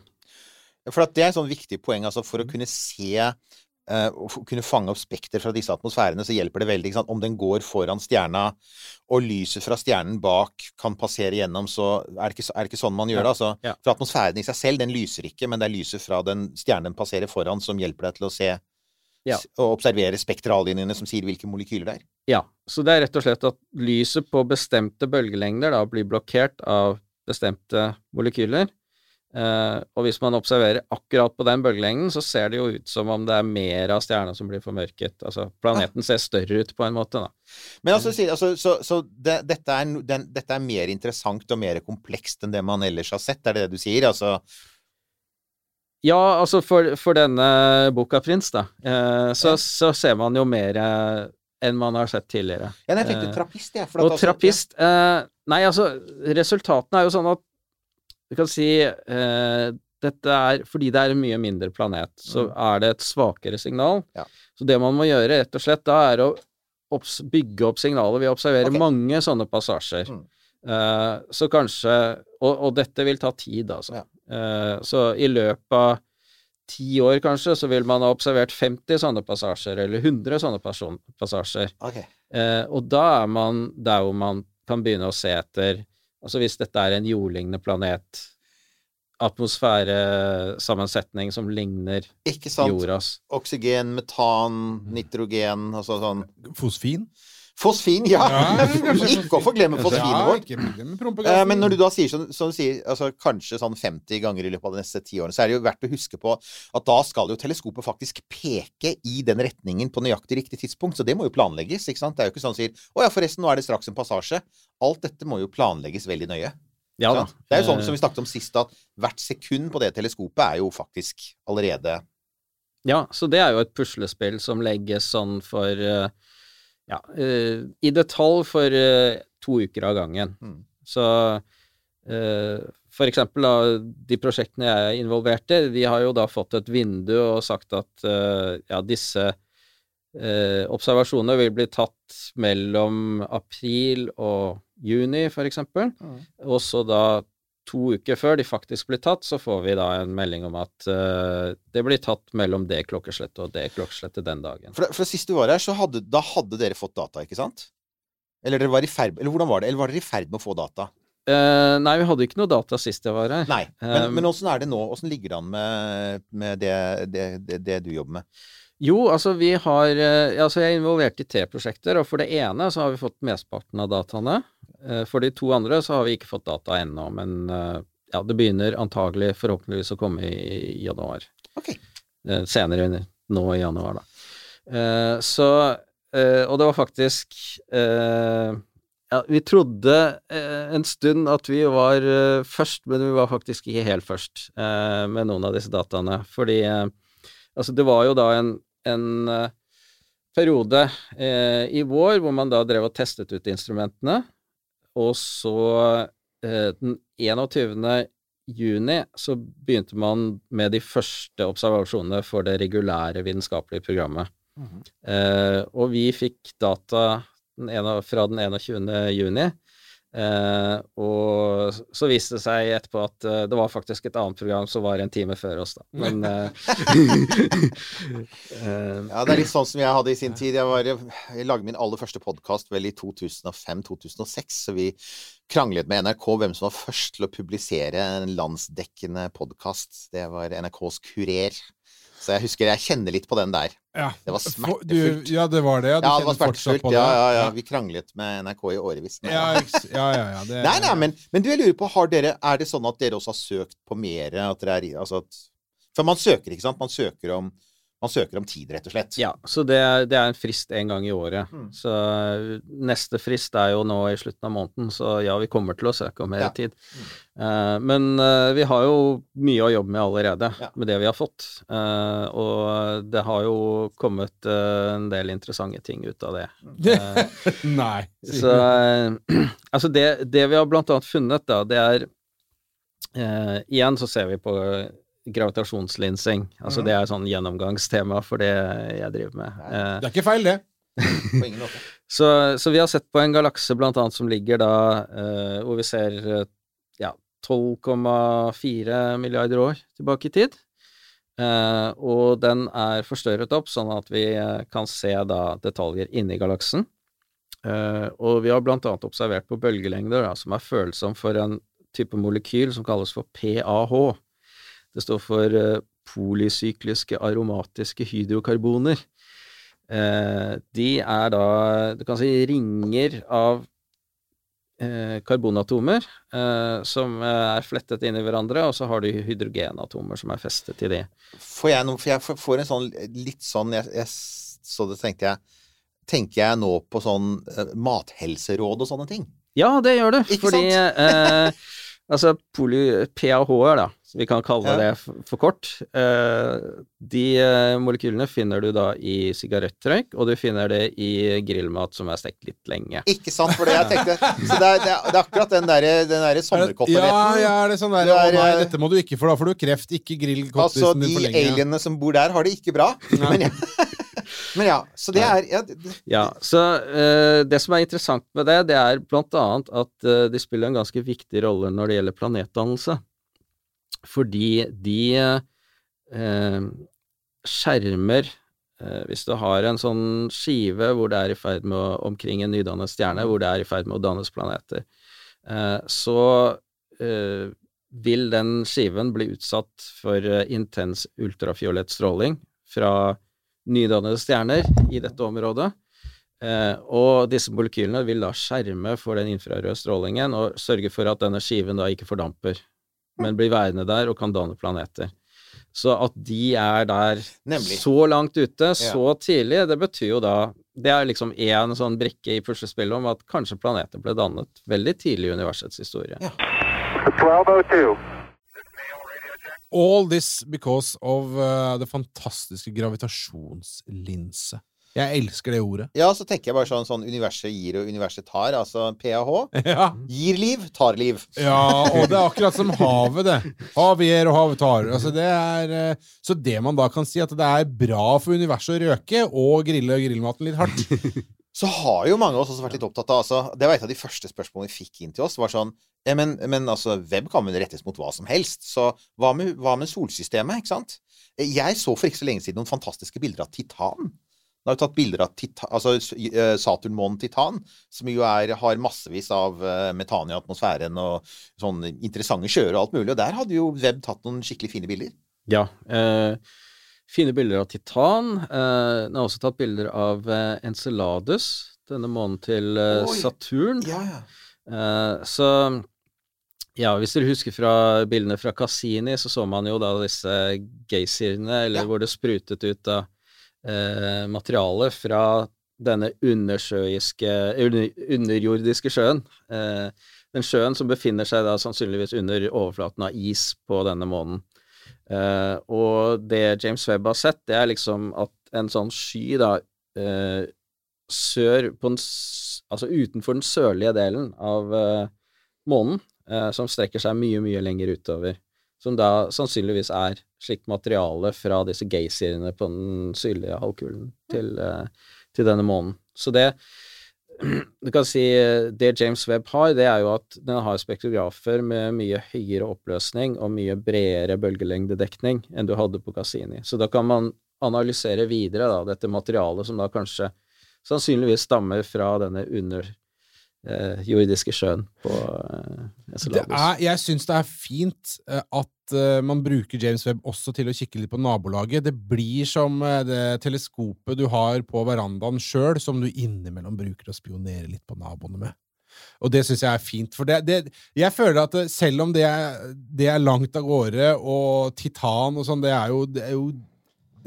For at det er et sånn viktig poeng, altså for å kunne se uh, kunne fange opp spekter fra disse atmosfærene, så hjelper det veldig. Om den går foran stjerna, og lyset fra stjernen bak kan passere gjennom, så er det ikke, er det ikke sånn man gjør det. Altså, Ja. For atmosfæren i seg selv, den lyser ikke, men det er lyset fra den stjernen den passerer foran, som hjelper deg til å se Ja. og observere spektrallinjene som sier hvilke molekyler det er. Ja, så det er rett og slett at lyset på bestemte bølgelengder da blir blokkert av bestemte molekyler. Eh, og hvis man observerer akkurat på den bølgelengden, så ser det jo ut som om det er mer av stjerna som blir formørket. Altså planeten ser større ut på en måte, da. Men altså, altså så, så det, dette, er, den, dette er mer interessant og mer komplekst enn det man ellers har sett, er det det du sier? Altså, Ja, altså for, for denne boka Prins, da, uh, så, så ser man jo mer eh, enn man har sett tidligere. ja, jeg tenkte trappist, jeg. for at Og altså- trappist eh, Nei, altså, resultatene er jo sånn at du kan si eh, dette er Fordi det er en mye mindre planet, så er det et svakere signal. Mm. Ja. Så det man må gjøre, rett og slett, da er å obs bygge opp signalet Vi observerer okay. Mange sånne passasjer. Mm. Eh, så kanskje og, og dette vil ta tid, altså. Ja. Eh, så i løpet av ti år, kanskje, så vil man ha observert 50 sånne passasjer, eller 100 sånne passasjer. Okay. Eh, og da er man der hvor man kan begynne å se etter Altså hvis dette er en jordlignende planet, atmosfæresammensetning som ligner Ikke sant? jordas Oksygen, metan, nitrogen, altså sånn Fosfin? Fosfin, ja! Ja, *laughs* ikke å forglemme fosfinet vårt. Eh. Men når du da sier som, som du sier, altså kanskje sånn 50 ganger i løpet av de neste ti årene, så er det jo verdt å huske på at da skal jo teleskopet faktisk peke i den retningen på nøyaktig riktig tidspunkt. Så det må jo planlegges, ikke sant. Det er jo ikke sånn at sier 'Å ja, forresten, nå er det straks en passasje'. Alt dette må jo planlegges veldig nøye. Ja da. Det er jo sånn Eh, som vi snakket om sist, at hvert sekund på det teleskopet er jo faktisk allerede Ja, så det er jo et puslespill som legges sånn for eh, Ja, eh, i detalj for eh, to uker av gangen. Mm. Så eh, for eksempel da, de prosjektene jeg er involvert i, de har jo da fått et vindu og sagt at ja, disse observasjonene vil bli tatt mellom april og juni, for eksempel. Og så da to uker før de faktisk blir tatt, så får vi da en melding om at uh, det blir tatt mellom det klokkeslettet og det klokkeslettet den dagen. For, for sist du var her, så hadde, da hadde dere fått data, ikke sant? Eller dere var i ferd Eller hvordan var det? Eller var dere i ferd med å få data? Uh, nei, vi hadde ikke noe data sist jeg var her. Nei. Men, Um, men åssen er det nå? Åssen ligger det an med, med det, det, det, det du jobber med? Jo, altså vi har altså Jeg er involvert i tre prosjekter, og for det ene så har vi fått mesteparten av dataene. Eh, For de to andre så har vi ikke fått data ennå, men eh, ja, det begynner antagelig forhåpentligvis å komme i, januar. Ok. Senere Senere nå i januar, da. Eh, Så eh, Og det var faktisk eh, ja, vi trodde eh, en stund at vi var eh, først, men vi var faktisk ikke helt først eh, med noen av disse dataene. Fordi eh, altså det var jo da en, en eh, periode eh, i vår hvor man da drev og testet ut instrumentene, og så eh, den 21. juni så begynte man med de første observasjonene for det regulære vitenskapelige programmet. Eh, og vi fikk data den ene, fra den 21. juni. Eh, og så viste det seg etterpå at eh, det var faktisk et annet program som var en time før oss, da. Men eh, *laughs* eh, Ja, det er litt sånn som jeg hadde i sin tid. Jeg, var, jeg lagde min aller første podkast vel i 2005-2006, så vi kranglet med NRK hvem som var først til å publisere en landsdekkende podkast. Det var NRKs Kurer. Så jeg husker jeg kjenner litt på den der. Ja. Det var smertefullt. Du, ja, det var det. Ja, du Ja, det var smertefullt. på det. ja, ja. Vi kranglet med NRK i årevis. Ja, ja, ja, ja, det, Nei, nei, men, men du, jeg lurer på, har dere, er det sånn at dere også har søkt på mer? At dere er, altså at, for man søker, ikke sant? Man søker om, man søker om tid, rett og slett. ja, så det, er- det er en frist en gang i året. Mm. Så eh, neste frist er jo nå i slutten av måneden, så ja, vi kommer til å søke om mer Ja. tid. Eh, men eh, vi har jo mye å jobbe med allerede, Ja. med det vi har fått. Eh, og det har jo kommet en del interessante ting ut av det. Eh, *laughs* Nei. Så *clears throat* altså det, det vi har blant annet funnet, da, det er eh, Igjen så ser vi på gravitasjonslinsing. Altså det er sånn gjennomgangstema for det jeg driver med. Eh, Det er ikke feil, det. På ingen måte. *laughs* så, så vi har sett på en galakse blant annet som ligger da uh, hvor vi ser uh, ja, 12,4 milliarder år tilbake i tid. Uh, og den er forstørret opp sånn at vi eh, kan se da detaljer inni galaksen. Eh, og vi har blant annet observert på bølgelengder da, som er følsom for en type molekyl som kalles for PAH. Det står for eh, polysykliske aromatiske hydrokarboner. Eh, de er da, du kan si, ringer av eh, karbonatomer som er flettet inn i hverandre, og så har du hydrogenatomer som er festet i de. Får jeg noe, for jeg får- en sånn litt sånn jeg, jeg, Så det tenkte jeg Tenker jeg nå på sånn mathelseråd og sånne ting? Ja, det gjør du, Ikke fordi eh, *laughs* Altså poly PAH-er, da, som vi kan kalle Ja. det for, kort, eh, de eh, molekylene finner du da i sigarettrøyk, og du finner det i grillmat som er stekt litt lenge. Ikke sant? For det jeg tenkte Så det er, det er, er akkurat den derre der Er sommerkoteletten. Ja, ja, er det sånn der Å er, nei, eh, dette må du ikke, for da får du kreft. Ikke grill Altså, de din for lenge. alienene som bor der, har det ikke bra. Men ja. *laughs* Men ja så det er ja, Ja, så uh, det som er interessant med det, det er blant annet at uh, de spiller en ganske viktig rolle når det gjelder planetdannelse. Fordi de eh, skjermer eh, Hvis du har en sånn skive hvor det er i ferd med å omkring en nydannet stjerne, hvor det er i ferd med å dannes planeter, eh, så eh, vil den skiven bli utsatt for eh, intens ultrafiolett stråling fra nydannede stjerner i dette området. Eh, og disse molekylene vil da skjerme for den infrarøde strålingen og sørge for at denne skiven da ikke fordamper, men blir værende der og kan danne planeter. Så at de er der Nemlig. så langt ute, så tidlig, det betyr jo da Det er liksom én sånn brikke i puslespillet om at kanskje planeter ble dannet veldig tidlig i universets historie. Ja. 1202. All this because of uh, det fantastiske gravitasjonslinse. Jeg elsker det ordet. Ja, så tenker jeg bare sånn, sånn universet gir og universet tar. Altså PAH. *laughs* Ja. Gir liv, tar liv. Ja, og det er akkurat som havet, det. Havet gir, og havet tar. Altså, det er, eh, så det man da kan si, at det er bra for universet å røke og grille grillmaten litt hardt. *laughs* Så har jo mange av oss også vært litt opptatt av altså, Det var et av de første spørsmålene vi fikk inn til oss. var sånn, ja, men, men altså, Web kan vel rettes mot hva som helst. Så hva med, hva med solsystemet? ikke sant? Jeg så for ikke så lenge siden noen fantastiske bilder av Titan. Det har jo tatt bilder av Titan, altså eh, Saturnmånen Titan, som jo er, har massevis av eh, metan i atmosfæren og sånne interessante sjøer og alt mulig. Og der hadde jo Web tatt noen skikkelig fine bilder. Ja. Eh, fine bilder av Titan. Eh, den har også tatt bilder av eh, Enceladus, denne månen til eh, Saturn. Ja, ja. Eh, så ja, hvis dere husker fra bildene fra Cassini, så så man jo da disse geysirene, eller Ja. hvor det sprutet ut av eh, materiale fra denne undersjøiske, under, underjordiske sjøen. Eh, den sjøen som befinner seg da sannsynligvis under overflaten av is på denne månen. Eh, og det James Webb har sett, det er liksom at en sånn sky da eh, sør på den, altså utenfor den sørlige delen av eh, månen, eh, som strekker seg mye, mye lenger utover. Som da sannsynligvis er slikt materiale fra disse geysirene på den sydlige halvkulen til, eh, til denne månen. Så det *clears throat* du kan si eh, Det James Webb har, det er jo at den har spektrografer med mye høyere oppløsning og mye bredere bølgelengdedekning enn du hadde på Cassini. Så da kan man analysere videre da, dette materialet som da kanskje sannsynligvis stammer fra denne underjordiske sjøen på eh, er, jeg syns det er fint eh, at eh, man bruker James Webb også til å kikke litt på nabolaget. Det blir som eh, det teleskopet du har på verandaen sjøl, som du innimellom bruker å spionere litt på naboene med. Og det syns jeg er fint. For det, det, jeg føler at eh, selv om det er, det er langt av gårde, og titan og sånn, det er jo, det er jo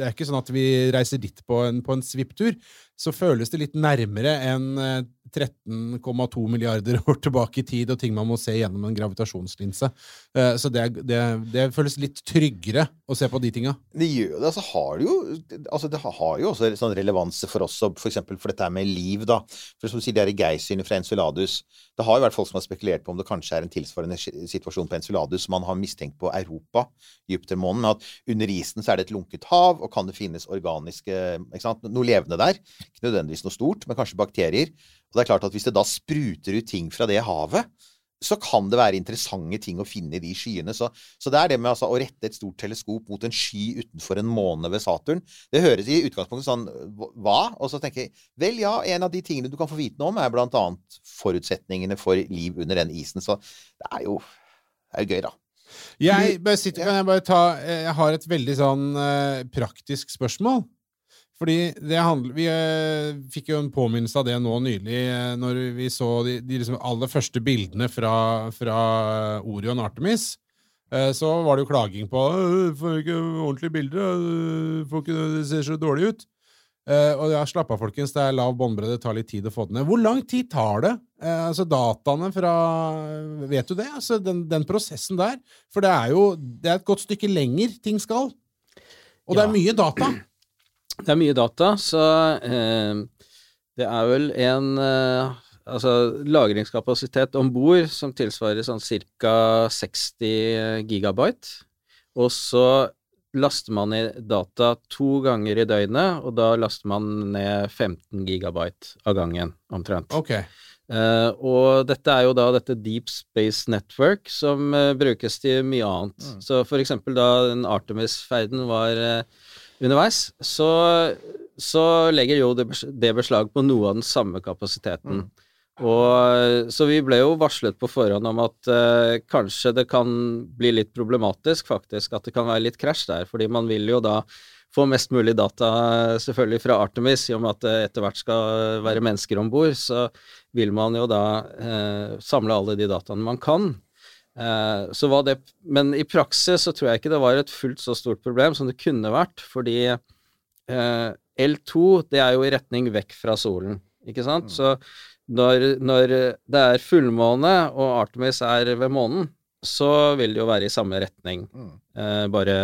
det er ikke sånn at vi reiser dit på en, på en svipptur. Så føles det litt nærmere enn eh, 13,2 milliarder *laughs* år tilbake i tid og ting man må se gjennom en gravitasjonslinse. Eh, Så det, det, det føles litt tryggere å se på de tinga. Det gjør det. Altså har jo altså Det har jo også sånn relevanse for oss, for eksempel for dette her med liv, da. For som du sier, det er geysirene fra Enceladus. Det har jo vært folk som har spekulert på om det kanskje er en tilsvarende situasjon på Enceladus som man har mistenkt på Europa, Jupitermånen, at under isen så er det et lunket hav, og kan det finnes organiske ikke sant, Noe levende der. Ikke nødvendigvis noe stort, men kanskje bakterier. Og det er klart at hvis det da spruter ut ting fra det havet, så kan det være interessante ting å finne i de skyene. Så, så det er det med altså, å rette et stort teleskop mot en sky utenfor en måne ved Saturn. Det høres i utgangspunktet sånn Hva? Og så tenker jeg vel, ja, en av de tingene du kan få vite noe om, er blant annet forutsetningene for liv under den isen. Så det er jo, det er jo gøy, da. Jeg, sitter, kan jeg, bare ta, eh, jeg har et veldig sånn eh, praktisk spørsmål. Fordi det handler, Vi eh, fikk jo en påminnelse av det nå nylig, eh, når vi så de, de liksom aller første bildene fra, fra Orion Artemis. Eh, så var det jo klaging på «Øh, Får ikke ordentlige bilder. Får ikke, det ser så dårlig ut. Eh, og ja, slapp av, folkens. Det er lav båndbredde. Det tar litt tid å få det ned. Hvor lang tid tar det? Eh, altså Dataene fra Vet du det? Altså Den, den prosessen der. For det er jo det er et godt stykke lenger ting skal. Og det er mye data. Det er mye data, så eh, det er vel en eh, altså lagringskapasitet om bord som tilsvarer sånn ca. 60 gigabyte. Og så laster man i data to ganger i døgnet, og da laster man ned 15 gigabyte av gangen, omtrent. Okay. Uh, og dette er jo da dette Deep Space Network som uh, brukes til mye annet. Så for eksempel da den Artemis-ferden var eh, underveis, så, så legger jo det, det beslag på noe av den samme kapasiteten. Og, så vi ble jo varslet på forhånd om at uh, kanskje det kan bli litt problematisk, faktisk, at det kan være litt krasj der, fordi man vil jo da få mest mulig data selvfølgelig fra Artemis, i og med at det etter hvert skal være mennesker om bord, så vil man jo da uh, samle alle de dataene man kan. Eh, så var det, men i praksis så tror jeg ikke det var et fullt så stort problem som det kunne vært, fordi eh, L2 det er jo i retning vekk fra solen, ikke sant? Så når, når det er fullmåne og Artemis er ved månen, så vil det jo være i samme retning, Mm. eh, bare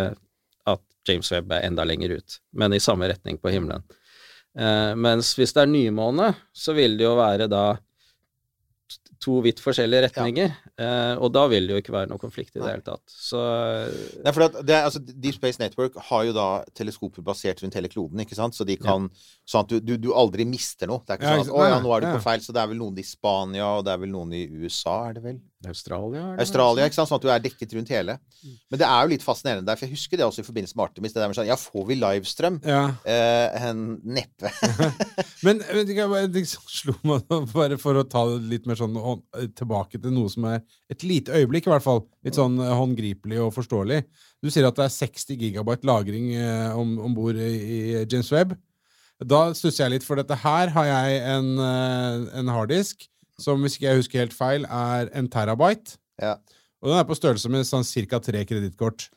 at James Webb er enda lenger ut, men i samme retning på himmelen. Eh, mens hvis det er nymåne, så vil det jo være da to vidt forskjellige retninger, eh, og da vil det jo ikke være noe konflikt i det hele tatt. Så Nei, for det altså, Deep Space Network har jo da teleskoper basert rundt hele kloden, ikke sant? Så de kan Sånn at du, du, du aldri mister noe. Det er ikke Ja, sånn at 'Å ja, nå er du på feil', så det er vel noen i Spania, og det er vel noen i USA, er det vel? Australia, det Australia, ikke sant? Sånn at du er dekket rundt hele. Men det er jo litt fascinerende der, for jeg husker det også i forbindelse med Artemis. Det der med sånn Ja, får vi livestrøm? Ja. Eh, neppe. *laughs* Men ikke, jeg bare- det slo meg bare for å ta det litt mer sånn tilbake til noe som er et lite øyeblikk, i hvert fall. Litt sånn eh, håndgripelig og forståelig. Du sier at det er 60 gigabyte lagring eh, om, om bord i, i James Webb. Da stusser jeg litt, for dette her har jeg en, eh, en harddisk som, hvis ikke jeg husker helt feil, er en terabyte. ja. Og den er på størrelse med sånn ca. tre kredittkort.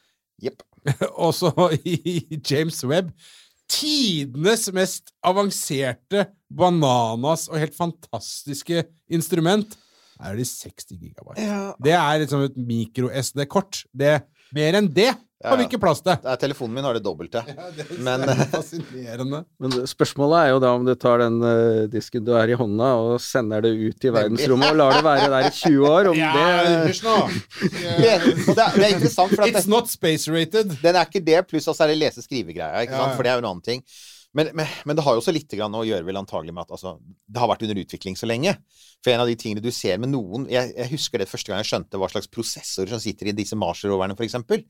Yep. *laughs* Og så i James Webb Tidenes mest avanserte, bananas og helt fantastiske instrument er de 60 gigabyte. ja. Det er liksom et mikro-SD-kort. Det Mer enn det har vi ikke plass til. Det er Telefonen min har det dobbelte. Ja, *laughs* *laughs* det er fascinerende. Men spørsmålet er jo da om du tar den uh, disken du er i hånda, og sender det ut i verdensrommet og lar det være der i 20 år. Om Ja, det hysj nå! *laughs* det, det, er, det er interessant, for at It's not space-rated. Den er ikke det, pluss at så er det lese-skrive-greia, ikke sant? ja. For det er jo en annen ting. Men, men, men det har jo også litt grann å gjøre vel antagelig med at altså, det har vært under utvikling så lenge. For en av de tingene du ser med noen Jeg, jeg husker det første gang jeg skjønte hva slags prosessorer som sitter i disse Mars-roverne, eksempel.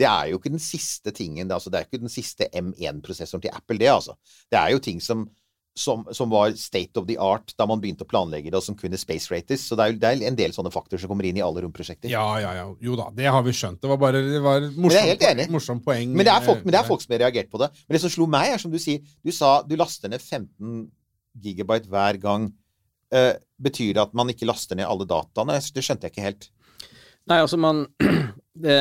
Det er jo ikke den siste tingen det, altså, det er ikke den siste M1-prosessoren til Apple, det, altså. Det er jo ting som, som, som var state of the art da man begynte å planlegge det, og som kunne space rates. Så det er, det er en del sånne faktorer som kommer inn i alle romprosjekter. Ja, ja, ja. Jo da, det har vi skjønt. Det var bare det var morsomt, morsomt poeng. Men det, folk, men det er eh, folk som har reagert på det. Men det som slo meg, er som du sier Du sa du laster ned 15 gigabyte hver gang. Uh, betyr det at man ikke laster ned alle dataene? Det skjønte jeg ikke helt. Nei, altså man *clears throat* det,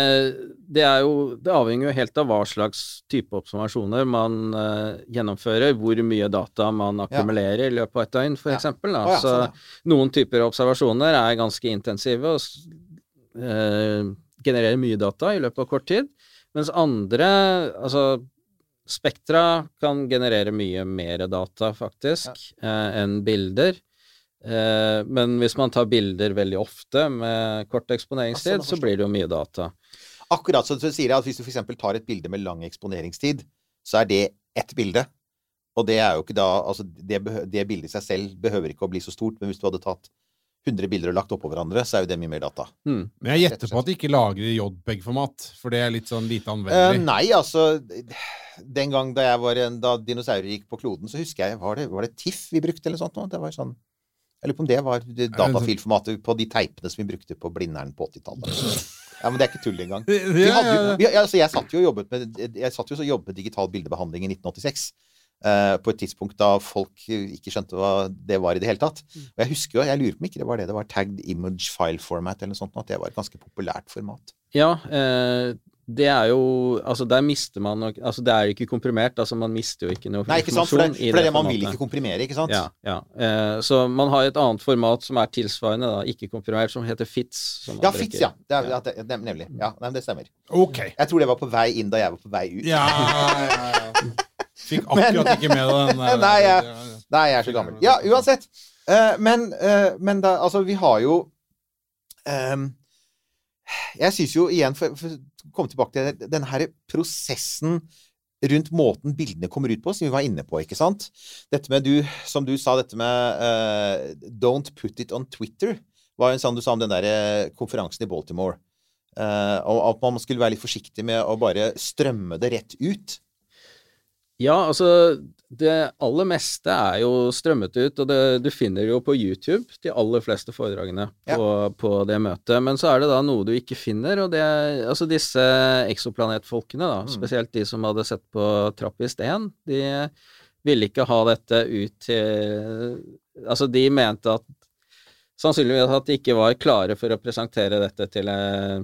det er jo Det avhenger jo helt av hva slags type observasjoner man uh, gjennomfører, hvor mye data man akkumulerer i løpet av et døgn, for Ja. eksempel. Da. Å ja, Så sånn, ja. noen typer observasjoner er ganske intensive og eh, genererer mye data i løpet av kort tid, mens andre, altså Spektra kan generere mye mer data, faktisk, uh, enn bilder. Eh, men hvis man tar bilder veldig ofte med kort eksponeringstid, sånn, så blir det jo mye data. Akkurat så, du sier at hvis du f.eks. tar et bilde med lang eksponeringstid, så er det ett bilde. Og det er jo ikke da Altså, det, det bildet i seg selv behøver ikke å bli så stort, men hvis du hadde tatt 100 bilder og lagt oppå hverandre, så er jo det mye mer data. Hmm. Men jeg gjetter på at de ikke lager i JPEG-format, for det er litt sånn lite anvendelig. Uh, nei, altså Den gang da jeg var en, da dinosaurer gikk på kloden, så husker jeg Var det, var det TIFF vi brukte, eller sånt noe? Det var sånn Jeg lurer på om det var datafilformatet på de teipene som vi brukte på Blindern på 80-tallet. *laughs* Ja, men det er ikke tull engang. Vi hadde jo, vi, altså jeg satt jo og jobbet med, jeg satt jo og jobbet med digital bildebehandling i 1986. Uh, på et tidspunkt da folk ikke skjønte hva det var i det hele tatt. Og jeg husker jo, jeg lurer på om ikke det var det det var tagged image file format eller noe sånt, at det var et ganske populært format. Ja, eh, det er jo Altså, der mister man nok Altså, det er jo ikke komprimert, altså man mister jo ikke noe Nei, ikke sant? For det, for det er det man vil ikke komprimere, ikke sant? Ja, ja. Eh, så man har et annet format som er tilsvarende, da, ikke komprimert, som heter FITS. Som Ja. FITS, ja. Det er, ja. ja. det, nemlig. Ja, nei, det stemmer. Ok. Jeg tror det var på vei inn da jeg var på vei ut. Ja, ja, ja. Fikk akkurat ikke med deg den. der. *laughs* Nei, jeg- Nei, jeg er så gammel. Ja, uansett. Uh, men, uh, men da, altså, vi har jo um, Jeg syns jo igjen, for, for komme tilbake til denne den her prosessen rundt måten bildene kommer ut på, som vi var inne på, ikke sant? Dette med du, som du sa, dette med uh, 'don't put it on Twitter', var jo en sånn du sa om den der eh, konferansen i Baltimore. Uh, og at man skulle være litt forsiktig med å bare strømme det rett ut. Ja, altså det aller meste er jo strømmet ut, og det, du finner jo på YouTube de aller fleste foredragene på, på det møtet. Men så er det da noe du ikke finner, og det altså disse eksoplanetfolkene, da, Mm. spesielt de som hadde sett på Trappist 1, de ville ikke ha dette ut til Altså, de mente at sannsynligvis at de ikke var klare for å presentere dette til eh,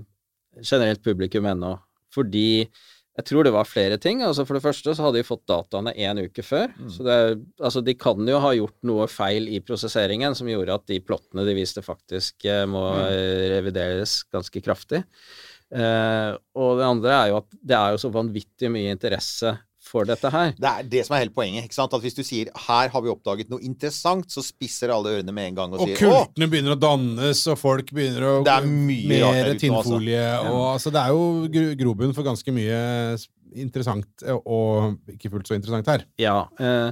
generelt publikum ennå. Fordi jeg tror det var flere ting. altså For det første så hadde de fått dataene én uke før. Så det, altså de kan jo ha gjort noe feil i prosesseringen som gjorde at de plottene de viste, faktisk eh, må mm. revideres ganske kraftig. Eh, og det andre er jo at det er jo så vanvittig mye interesse for dette her. Det er det som er hele poenget. ikke sant? At Hvis du sier 'her har vi oppdaget noe interessant', så spisser alle ørene med en gang og, Og sier 'å, kultene begynner å dannes, og folk begynner å Det er mye Mer ute altså. tinnfolie. Og altså, det er jo gro- grobunn for ganske mye interessant, eh, og ikke fullt så interessant her. Ja, eh,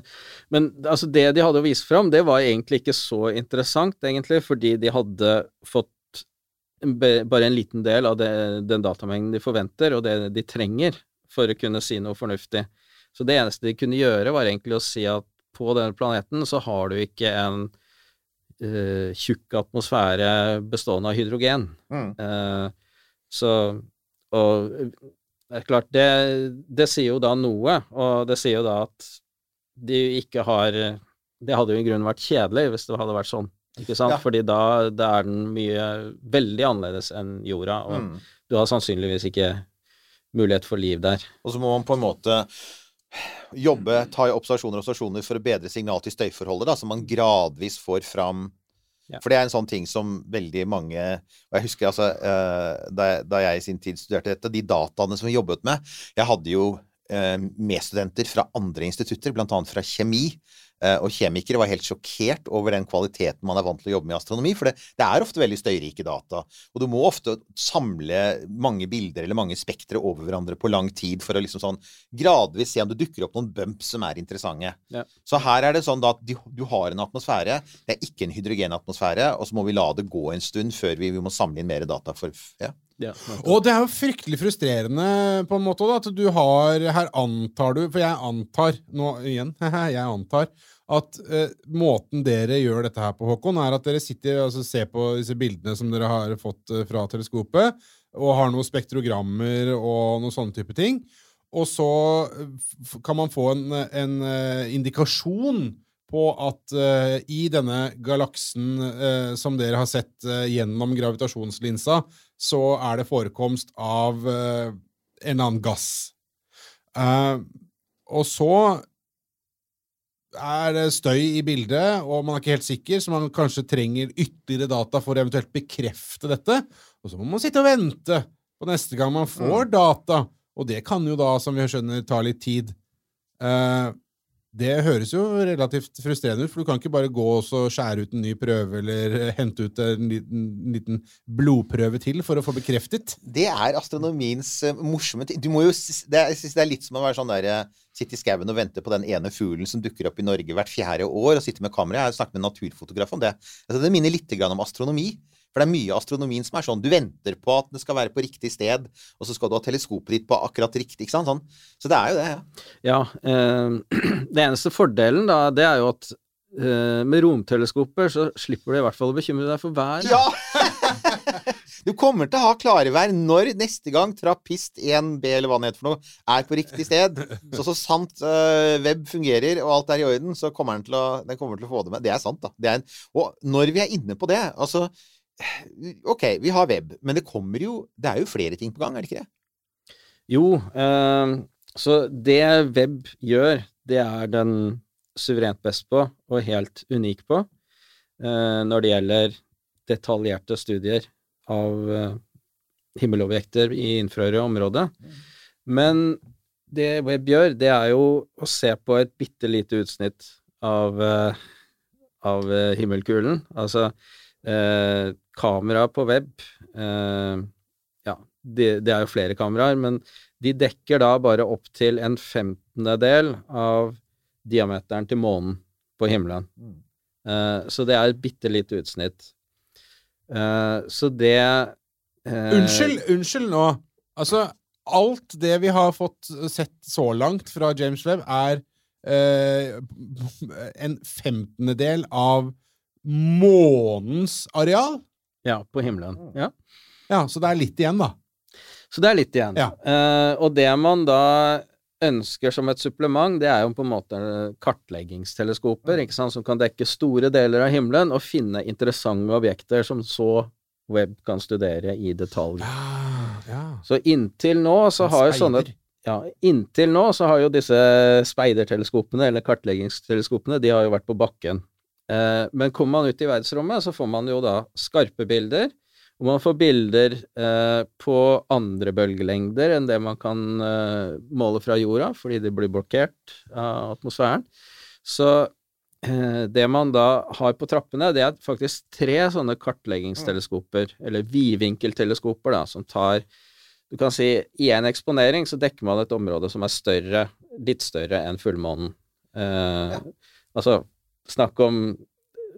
men altså det de hadde å vise fram, det var egentlig ikke så interessant, egentlig, fordi de hadde fått bare en liten del av det, den datamengden de forventer, og det de trenger for å kunne si noe fornuftig. Så det eneste de kunne gjøre, var egentlig å si at på denne planeten så har du ikke en uh, tjukk atmosfære bestående av hydrogen. Mm. Uh, så Og det er klart, det, det sier jo da noe, og det sier jo da at de ikke har Det hadde jo i grunnen vært kjedelig hvis det hadde vært sånn, ikke sant? Ja. Fordi da, da er den mye veldig annerledes enn jorda, og Mm. du har sannsynligvis ikke mulighet for liv der. Og så må man på en måte jobbe, ta i observasjoner og observasjoner for å bedre signal til støyforholdet, da, så man gradvis får fram Ja. For det er en sånn ting som veldig mange Og jeg husker altså eh, da, jeg, i sin tid studerte dette, de dataene som vi jobbet med Jeg hadde jo eh, medstudenter fra andre institutter, annet fra kjemi. Eh, Og kjemikere var helt sjokkert over den kvaliteten man er vant til å jobbe med i astronomi. For det, det er ofte veldig støyrike data. Og du må ofte samle mange bilder eller mange spektre over hverandre på lang tid for å liksom sånn gradvis se om det dukker opp noen bumps som er interessante. Ja. Så her er det sånn at du, du har en atmosfære. Det er ikke en hydrogenatmosfære, og så må vi la det gå en stund før vi, vi må samle inn mer data. For, ja. Ja, Og det er jo fryktelig frustrerende på en måte da, at du har Her antar du For jeg antar nå igjen, *laughs* jeg antar at eh, måten dere gjør dette her på, Håkon, er at dere sitter og altså, ser på disse bildene som dere har fått eh, fra teleskopet, og har noen spektrogrammer og noen sånne type ting. Og så eh, kan man få en, en eh, indikasjon på at uh, i denne galaksen uh, som dere har sett uh, gjennom gravitasjonslinsa, så er det forekomst av en eller annen gass. Og så er det støy i bildet, og man er ikke helt sikker, så man kanskje trenger ytterligere data for å eventuelt bekrefte dette. Og så må man sitte og vente på neste gang man får data, og det kan jo da, som vi skjønner, ta litt tid. Eh, det høres jo relativt frustrerende ut, for du kan ikke bare gå og skjære ut en ny prøve eller eh, hente ut en liten, liten blodprøve til for å få bekreftet. Det er astronomiens eh, morsomme ting. Du må jo, det er, det er litt som å være sånn der, eh, sitte i skauen og vente på den ene fuglen som dukker opp i Norge hvert fjerde år, og sitte med kamera. Jeg har snakket med en naturfotograf om det. Altså, det minner litt om astronomi. For det er mye av astronomien som er sånn. Du venter på at det skal være på riktig sted, og så skal du ha teleskopet ditt på akkurat riktig. ikke sant? Sånn. Så det er jo det, ja. Ja, eh, *clears throat* det eneste fordelen da, det er jo at eh, med romteleskoper så slipper du i hvert fall å bekymre deg for været. Ja! *laughs* Du kommer til å ha klarevær når neste gang Trappist 1B, eller hva det heter for noe, er på riktig sted. Så så sant uh, web fungerer og alt er i orden, så kommer den til å, den kommer til å få det med. Det er sant, da. Det er en, og når vi er inne på det, altså *sighs* Ok, vi har web, men det kommer jo Det er jo flere ting på gang, er det ikke det? Jo, eh, så det web gjør, det er den suverent best på, og helt unik på, eh, når det gjelder detaljerte studier av eh, himmelobjekter i infrarøde områder Men det web gjør, det er jo å se på et bitte lite utsnitt av, eh, av eh, himmelkulen. Altså eh, kamera på web eh, Ja, det, det er jo flere kameraer, men de dekker da bare opp til en femtendedel av diameteren til månen på himmelen. Eh, så det er et bitte lite utsnitt. Eh, så det eh, Unnskyld, unnskyld nå. Altså, alt det vi har fått sett så langt fra James Webb, er eh, en femtendedel av månens areal. Ja, på himmelen. Ja. Ja, så det er litt igjen, da. Så det er litt igjen. Ja. Uh, og det man da ønsker som et supplement, det er jo på en måte kartleggingsteleskoper, ikke sant, som kan dekke store deler av himmelen og finne interessante objekter som så web kan studere i detalj. Ja, ja. Så inntil nå så har jo sånne ja, inntil nå så har jo disse speiderteleskopene, eller kartleggingsteleskopene, de har jo vært på bakken. Eh, men kommer man ut i verdensrommet, så får man jo da skarpe bilder, og man får bilder eh, på andre bølgelengder enn det man kan eh, måle fra jorda, fordi de blir blokkert av atmosfæren. Så eh, det man da har på trappene, det er faktisk tre sånne kartleggingsteleskoper, eller vidvinkelteleskoper, da, som tar du kan si i en eksponering så dekker man et område som er større, litt større enn fullmånen. Eh, Altså snakk om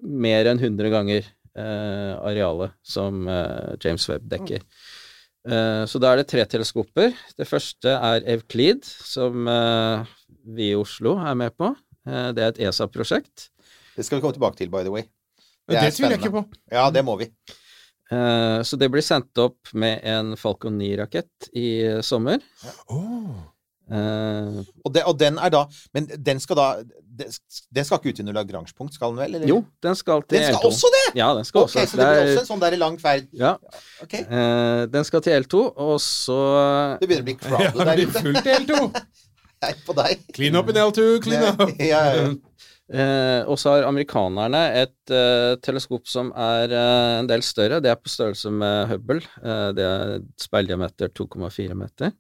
mer enn 100 ganger eh, arealet som eh, James Webb dekker. Eh, så da er det tre teleskoper. Det første er Evklid, som eh, vi i Oslo er med på. Eh, det er et ESA-prosjekt. Det skal vi komme tilbake til, by the way. Det, det tviler jeg ikke på. Ja, det må vi. Eh, så det blir sendt opp med en Falcon 9-rakett i sommer. Åh. Eh, Og, det, og den er da Men den skal da Den skal ikke ut under Lagrange-punkt, skal den vel? Eller? jo, den skal til L2. Den skal L2. også det! Ja, den skal Ok, også. så det blir er- også en sånn der lang ferd. Ja, Ok, Uh, den skal til L2, og så Det begynner å bli *laughs* Ja, crowded det der ute. fullt til L2. Hei på deg. Clean up in L2, clean up. *laughs* Ja, ja, ja. *laughs* Eh, og så har amerikanerne et teleskop som er en del større. Det er på størrelse med Hubble. Eh, det er speildiameter 2,4 meter.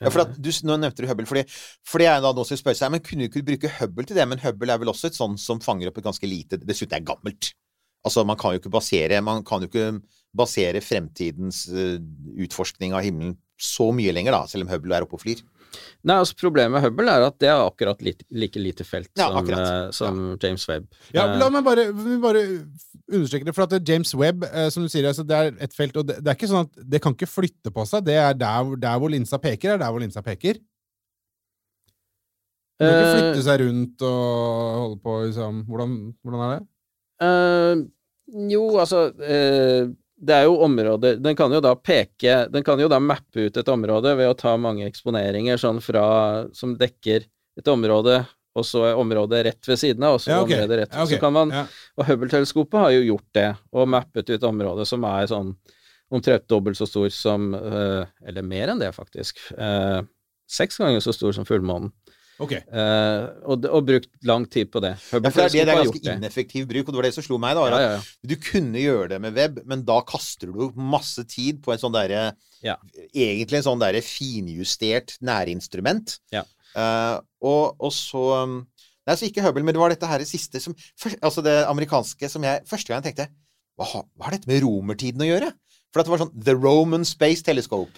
Ja, for at du, Nå nevnte du Hubble, fordi, fordi jeg da noen som spør seg Men kunne du ikke bruke Hubble til det? Men Hubble er vel også et sånn som fanger opp et ganske lite Dessuten er gammelt. Altså, man kan jo ikke basere Man kan jo ikke basere fremtidens uh, utforskning av himmelen så mye lenger, da, selv om Hubble er oppe og flyr. Nei, altså Problemet med Hubble er at det er akkurat like, like lite felt Ja, som, eh, som James Webb. Ja, Eh, la meg bare, bare understreke det, for at James Webb, eh, som du sier, altså, det er et felt, og det, det er ikke sånn at det kan ikke flytte på seg. Det er der, der hvor linsa peker, er der hvor linsa peker. Det kan ikke Eh, flytte seg rundt og holde på, liksom. Hvordan, hvordan er det? Uh, jo, altså eh, Det er jo områder Den kan jo da peke Den kan jo da mappe ut et område ved å ta mange eksponeringer sånn fra Som dekker et område, og så er området rett ved siden av, og så Ja, okay. området rett Ja, okay. Så kan man Ja. Og Hubble-teleskopet har jo gjort det, og mappet ut området som er sånn omtrent dobbelt så stor som eh, Eller mer enn det, faktisk. Eh, seks ganger så stor som fullmånen. Ok. Uh, og, og brukt lang tid på det. Ja, for det er, det, det er ganske ineffektiv bruk, og det var det som slo meg. da, Ja, ja, ja. Du kunne gjøre det med web, men da kaster du masse tid på en sånn derre Ja. Egentlig en sånn derre finjustert nærinstrument. Ja. Eh, og, og så um, Nei, så ikke Hubble, men det var dette her siste som Altså det amerikanske som jeg første gang tenkte hva, har- hva har dette med romertiden å gjøre? For at det var sånn The Roman Space Telescope.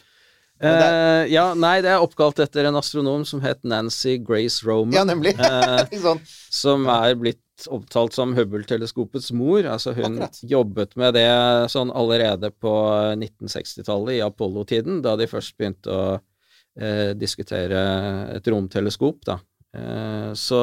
Eh, ja, nei, det er oppkalt etter en astronom som het Nancy Grace Roman. Ja, nemlig. *laughs* sånn. som er blitt opptalt som Hubble-teleskopets mor. Altså hun Akkurat. jobbet med det sånn allerede på 1960-tallet, i Apollo-tiden, da de først begynte å eh, diskutere et romteleskop, da. Eh, så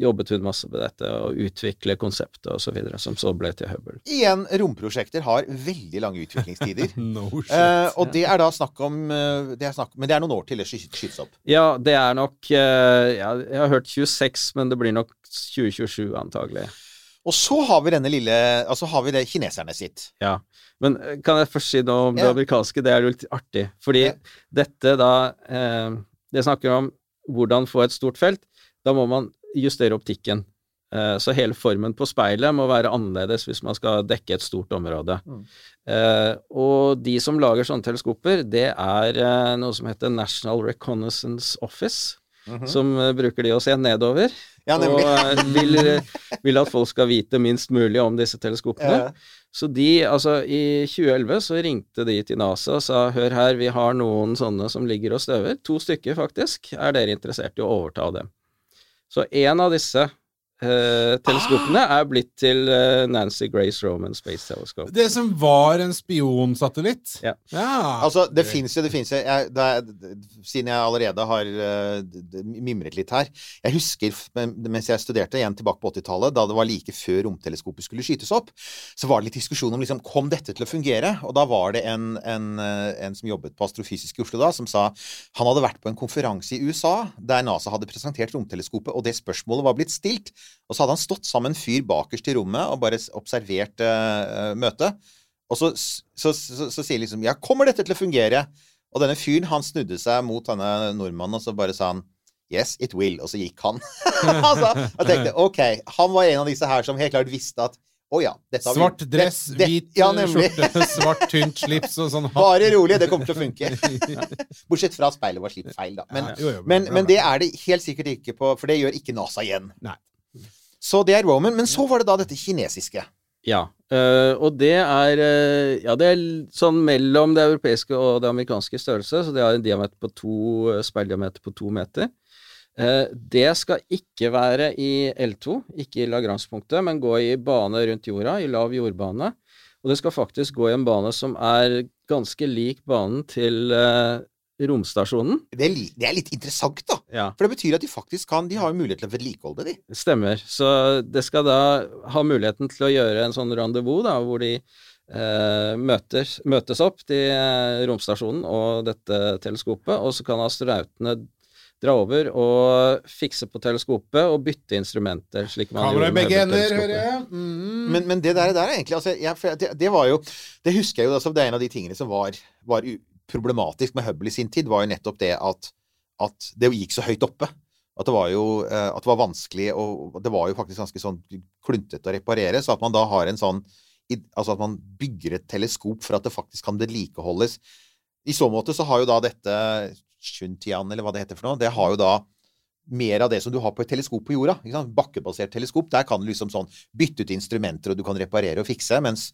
jobbet hun masse med dette, og utvikle konseptet videre, som så ble til Hubble. Igjen, romprosjekter har veldig lange utviklingstider. *laughs* No shit. Eh, og det er da snakk om eh, det snakk, Men det er noen år til det sky- skytes opp. Ja, det er nok eh, ja, Jeg har hørt 26, men det blir nok 2027 antagelig. Og så har vi denne lille Altså har vi det kineserne sitt. Ja. Men eh, kan jeg først si noe om det Ja. amerikanske? Det er jo litt artig. Fordi Ja. dette da eh, Det snakker om hvordan få et stort felt. Da må man justere optikken. Eh, så hele formen på speilet må være annerledes hvis man skal dekke et stort område. Mm. Eh, og de som lager sånne teleskoper, det er eh, noe som heter National Reconnaissance Office. Som eh, bruker de å se nedover. Ja, og vil, vil at folk skal vite minst mulig om disse teleskopene. Ja. Så de, altså i 2011 så ringte de til NASA og sa hør her, vi har noen sånne som ligger og støver, to stykker faktisk, er dere interessert i å overta dem? Så en av disse eh, teleskopene er blitt til uh, Nancy Grace Roman Space Telescope. Det som var en spionsatellitt? Ja. Altså, det fins jo, det fins jo jeg, det er, Siden jeg allerede har d- mimret litt her Jeg husker mens jeg studerte, igjen tilbake på 80-tallet, da det var like før romteleskopet skulle skytes opp, så var det litt diskusjon om liksom, kom dette til å fungere? Og da var det en, en, en som jobbet på Astrofysisk i Oslo da, som sa han hadde vært på en konferanse i USA der NASA hadde presentert romteleskopet, og det spørsmålet var blitt stilt. Og så hadde han stått sammen med en fyr bakerst i rommet og bare observert uh, møtet. Og så, så, så, så sier liksom Ja, kommer dette til å fungere? Og denne fyren, han snudde seg mot denne nordmannen, og så bare sa han Yes, it will. Og så gikk han. *laughs* altså, og tenkte OK, han var en av disse her som helt klart visste at å ja, dette har vi Svart dress, det- det- hvit ja, skjorte, *laughs* svart tynt slips og sånn. Bare rolig, det kommer til å funke. *laughs* Bortsett fra at speilet var slipt feil, da. Men, Ja, jo, jo, men, men det er det helt sikkert ikke på For det gjør ikke NASA igjen. Nei. Så det er Roman. Men så var det da dette kinesiske. Ja, Uh, og det er uh, Ja, det er sånn mellom det europeiske og det amerikanske størrelse, så det har en diameter på to, eh, speildiameter på to meter. Uh, det skal ikke være i L2, ikke i Lagrange-punktet, men gå i bane rundt jorda, i lav jordbane. Og det skal faktisk gå i en bane som er ganske lik banen til romstasjonen. Det er, li, det er litt interessant, da. Ja. For det betyr at de faktisk kan De har jo mulighet til å vedlikeholde de. Stemmer. Så det skal da ha muligheten til å gjøre en sånn rendezvous, da, hvor de eh, møter, møtes opp til eh, romstasjonen og dette teleskopet, og så kan astronautene dra over og fikse på teleskopet og bytte instrumenter, slik man Kamera i begge ender, hører jeg. Mm. Men, men det der, der er egentlig altså, jeg, det, det var jo Det husker jeg jo, altså, det er en av de tingene som var, var u- problematisk med Hubble i sin tid, var jo nettopp det at, at det gikk så høyt oppe. At det var jo eh, at det var vanskelig, og det var jo faktisk ganske sånn kluntete å reparere. Så at man da har en sånn Altså at man bygger et teleskop for at det faktisk kan vedlikeholdes. I så måte så har jo da dette Shuntian, eller hva det heter for noe, det har jo da mer av det som du har på et teleskop på jorda. Ikke sant? Bakkebasert teleskop. Der kan du liksom sånn bytte ut instrumenter, og du kan reparere og fikse. Mens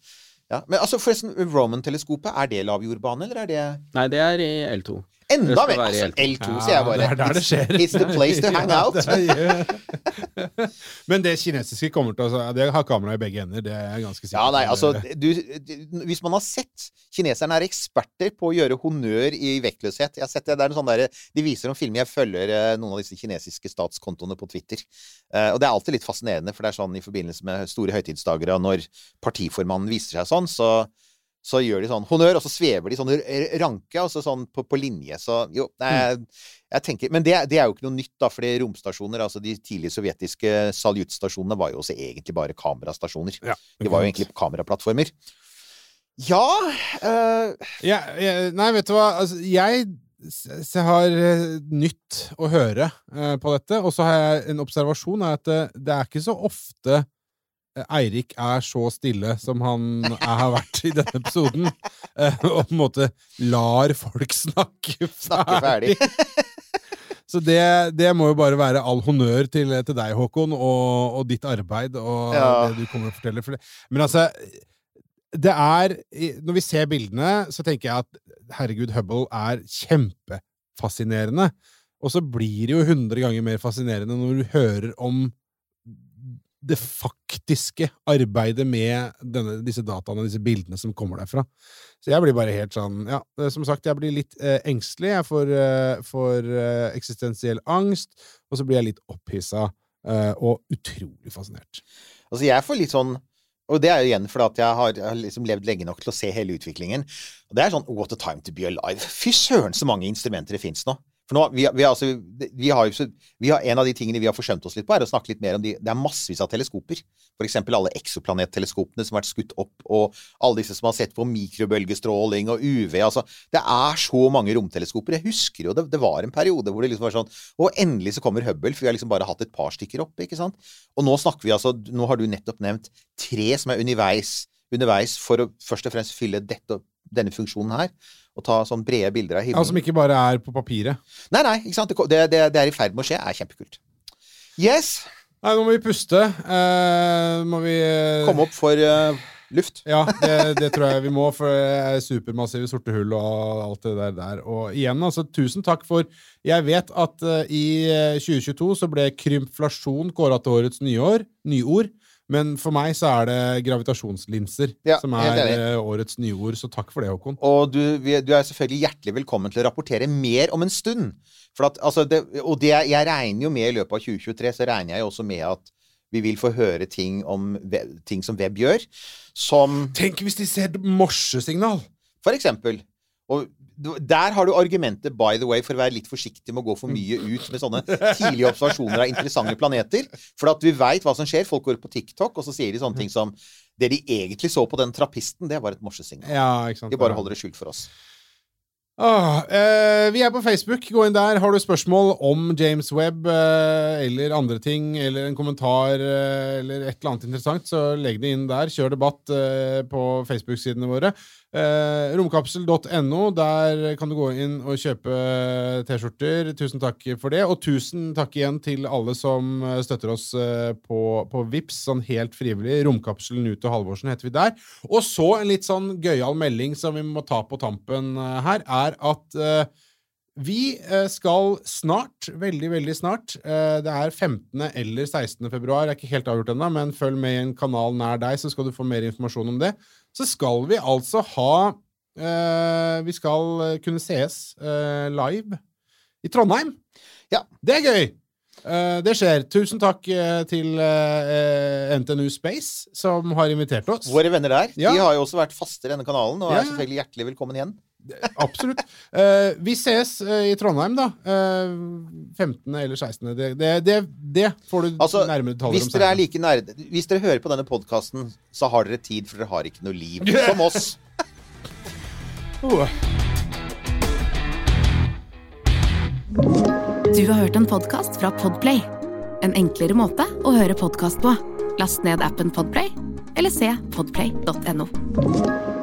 ja, Men altså, forresten, Roman-teleskopet, er det lavjordbane, eller er det Nei, det er i L2. Enda mer? Altså, L2. L2, sier jeg bare. det er der det skjer. It's, it's the place to *laughs* hang Ja, out. det *laughs* Men det kinesiske kommer til å Det har kamera i begge ender, det er jeg ganske sikker Ja, nei, altså du, Hvis man har sett Kineserne er eksperter på å gjøre honnør i vektløshet. Jeg har sett det, det er en sånn der, De viser om filmer Jeg følger eh, noen av disse kinesiske statskontoene på Twitter. Eh, og det er alltid litt fascinerende, for det er sånn i forbindelse med store høytidsdager, og når partiformannen viser seg sånn, så så gjør de sånn honnør, og så svever de sånn ranke, og så sånn på, på linje. Så jo, nei, jeg tenker Men det, det er jo ikke noe nytt, da, fordi romstasjoner, altså de tidlige sovjetiske saluttstasjonene, var jo også egentlig bare kamerastasjoner. Ja, De var jo egentlig kameraplattformer. Ja øh, Ja, ja nei, vet du hva? Altså, jeg s- har eh, nytt å høre eh, på dette, og så har jeg en observasjon er at det, det er ikke så ofte Eirik er så stille som han har vært i denne episoden, eh, og på en måte lar folk snakke snakke ferdig. Så det, det må jo bare være all honnør til, til deg, Håkon, og, og ditt arbeid og Ja. det du kommer og forteller. For. Men altså, det er Når vi ser bildene, så tenker jeg at herregud, Hubble er kjempefascinerende. Og så blir det jo hundre ganger mer fascinerende når du hører om det faktiske arbeidet med denne, disse dataene, disse bildene som kommer derfra. Så jeg blir bare helt sånn Ja, eh, som sagt, jeg blir litt eh, engstelig. Jeg får, eh, får eh, eksistensiell angst, og så blir jeg litt opphissa eh, og utrolig fascinert. Altså, jeg får litt sånn Og det er jo igjen fordi at jeg har, jeg har liksom levd lenge nok til å se hele utviklingen. Og det er sånn What a time to be alive. Fy søren, så mange instrumenter det fins nå. For nå, vi, vi, altså, vi har vi har, En av de tingene vi har forsømt oss litt på, er å snakke litt mer om de Det er massevis av teleskoper. Eksempel alle eksoplanetteleskopene som har vært skutt opp, og alle disse som har sett på mikrobølgestråling og UV. Altså, det er så mange romteleskoper. Jeg husker jo det, det var en periode hvor det liksom var sånn Og endelig så kommer Hubble, for vi har liksom bare hatt et par stykker opp, ikke sant? Og nå snakker vi altså Nå har du nettopp nevnt tre som er underveis, underveis for å først og fremst fylle dette, denne funksjonen her. Og ta sånn brede bilder av himmelen. Ja, som ikke bare er på papiret. Nei, nei, ikke sant? Det, det, det, er i ferd med å skje. er kjempekult. Yes! Nei, nå må vi puste. Uh, må vi uh... Komme opp for uh, luft. Ja, det, det tror jeg vi må, for det er supermassive sorte hull og alt det der. der. Og igjen, altså, tusen takk for Jeg vet at uh, i eh, 2022 så ble krymflasjon kåra til årets nyår, nyord. Men for meg så er det gravitasjonslinser Ja, som er eh, årets nyord, så takk for det, Håkon. Og du, du er selvfølgelig hjertelig velkommen til å rapportere mer om en stund. At, altså, det, og det, jeg regner jo med i løpet av 2023, så regner jeg jo også med at vi vil få høre ting om web, ting som web gjør, som Tenk hvis de ser morsesignal! For eksempel. Og der har du argumentet, by the way, for å være litt forsiktig med å gå for mye ut med sånne tidlige observasjoner av interessante planeter. For at vi veit hva som skjer. Folk går på TikTok, og så sier de sånne ting som Det de egentlig så på den trappisten, det var et morsesignal. Ja. De bare holder det skjult for oss. Åh, eh, vi er på Facebook. Gå inn der. Har du spørsmål om James Webb eh, eller andre ting, eller en kommentar eh, eller et eller annet interessant, så legg det inn der. Kjør debatt eh, på Facebook-sidene våre. Eh, romkapsel.no. Der kan du gå inn og kjøpe T-skjorter. Tusen takk for det. Og tusen takk igjen til alle som eh, støtter oss eh, på, på Vips, sånn helt frivillig. Romkapselen ut og Halvorsen heter vi der. Og så en litt sånn gøyal melding som vi må ta på tampen eh, her, er at eh, vi eh, skal snart, veldig, veldig snart eh, Det er 15. eller 16. februar, jeg er ikke helt avgjort ennå, men følg med i en kanal nær deg, så skal du få mer informasjon om det. Så skal vi altså ha eh, Vi skal kunne sees eh, live i Trondheim. Ja. Det er gøy! Eh, det skjer. Tusen takk eh, til eh, NTNU Space, som har invitert oss. Våre venner der Ja. de har jo også vært faste i denne kanalen, og Ja, er selvfølgelig hjertelig velkommen igjen. Absolutt. Uh, vi ses uh, i Trondheim, da. Uh, 15. eller 16. Det, det, det, det får du Altså, nærmere detaljer Hvis om dere er like nær, Hvis dere hører på denne podkasten, så har dere tid, for dere har ikke noe liv. *laughs* Som oss. Oh. Du har hørt en podkast fra Podplay. En enklere måte å høre podkast på. Last ned appen Podplay, eller se podplay.no.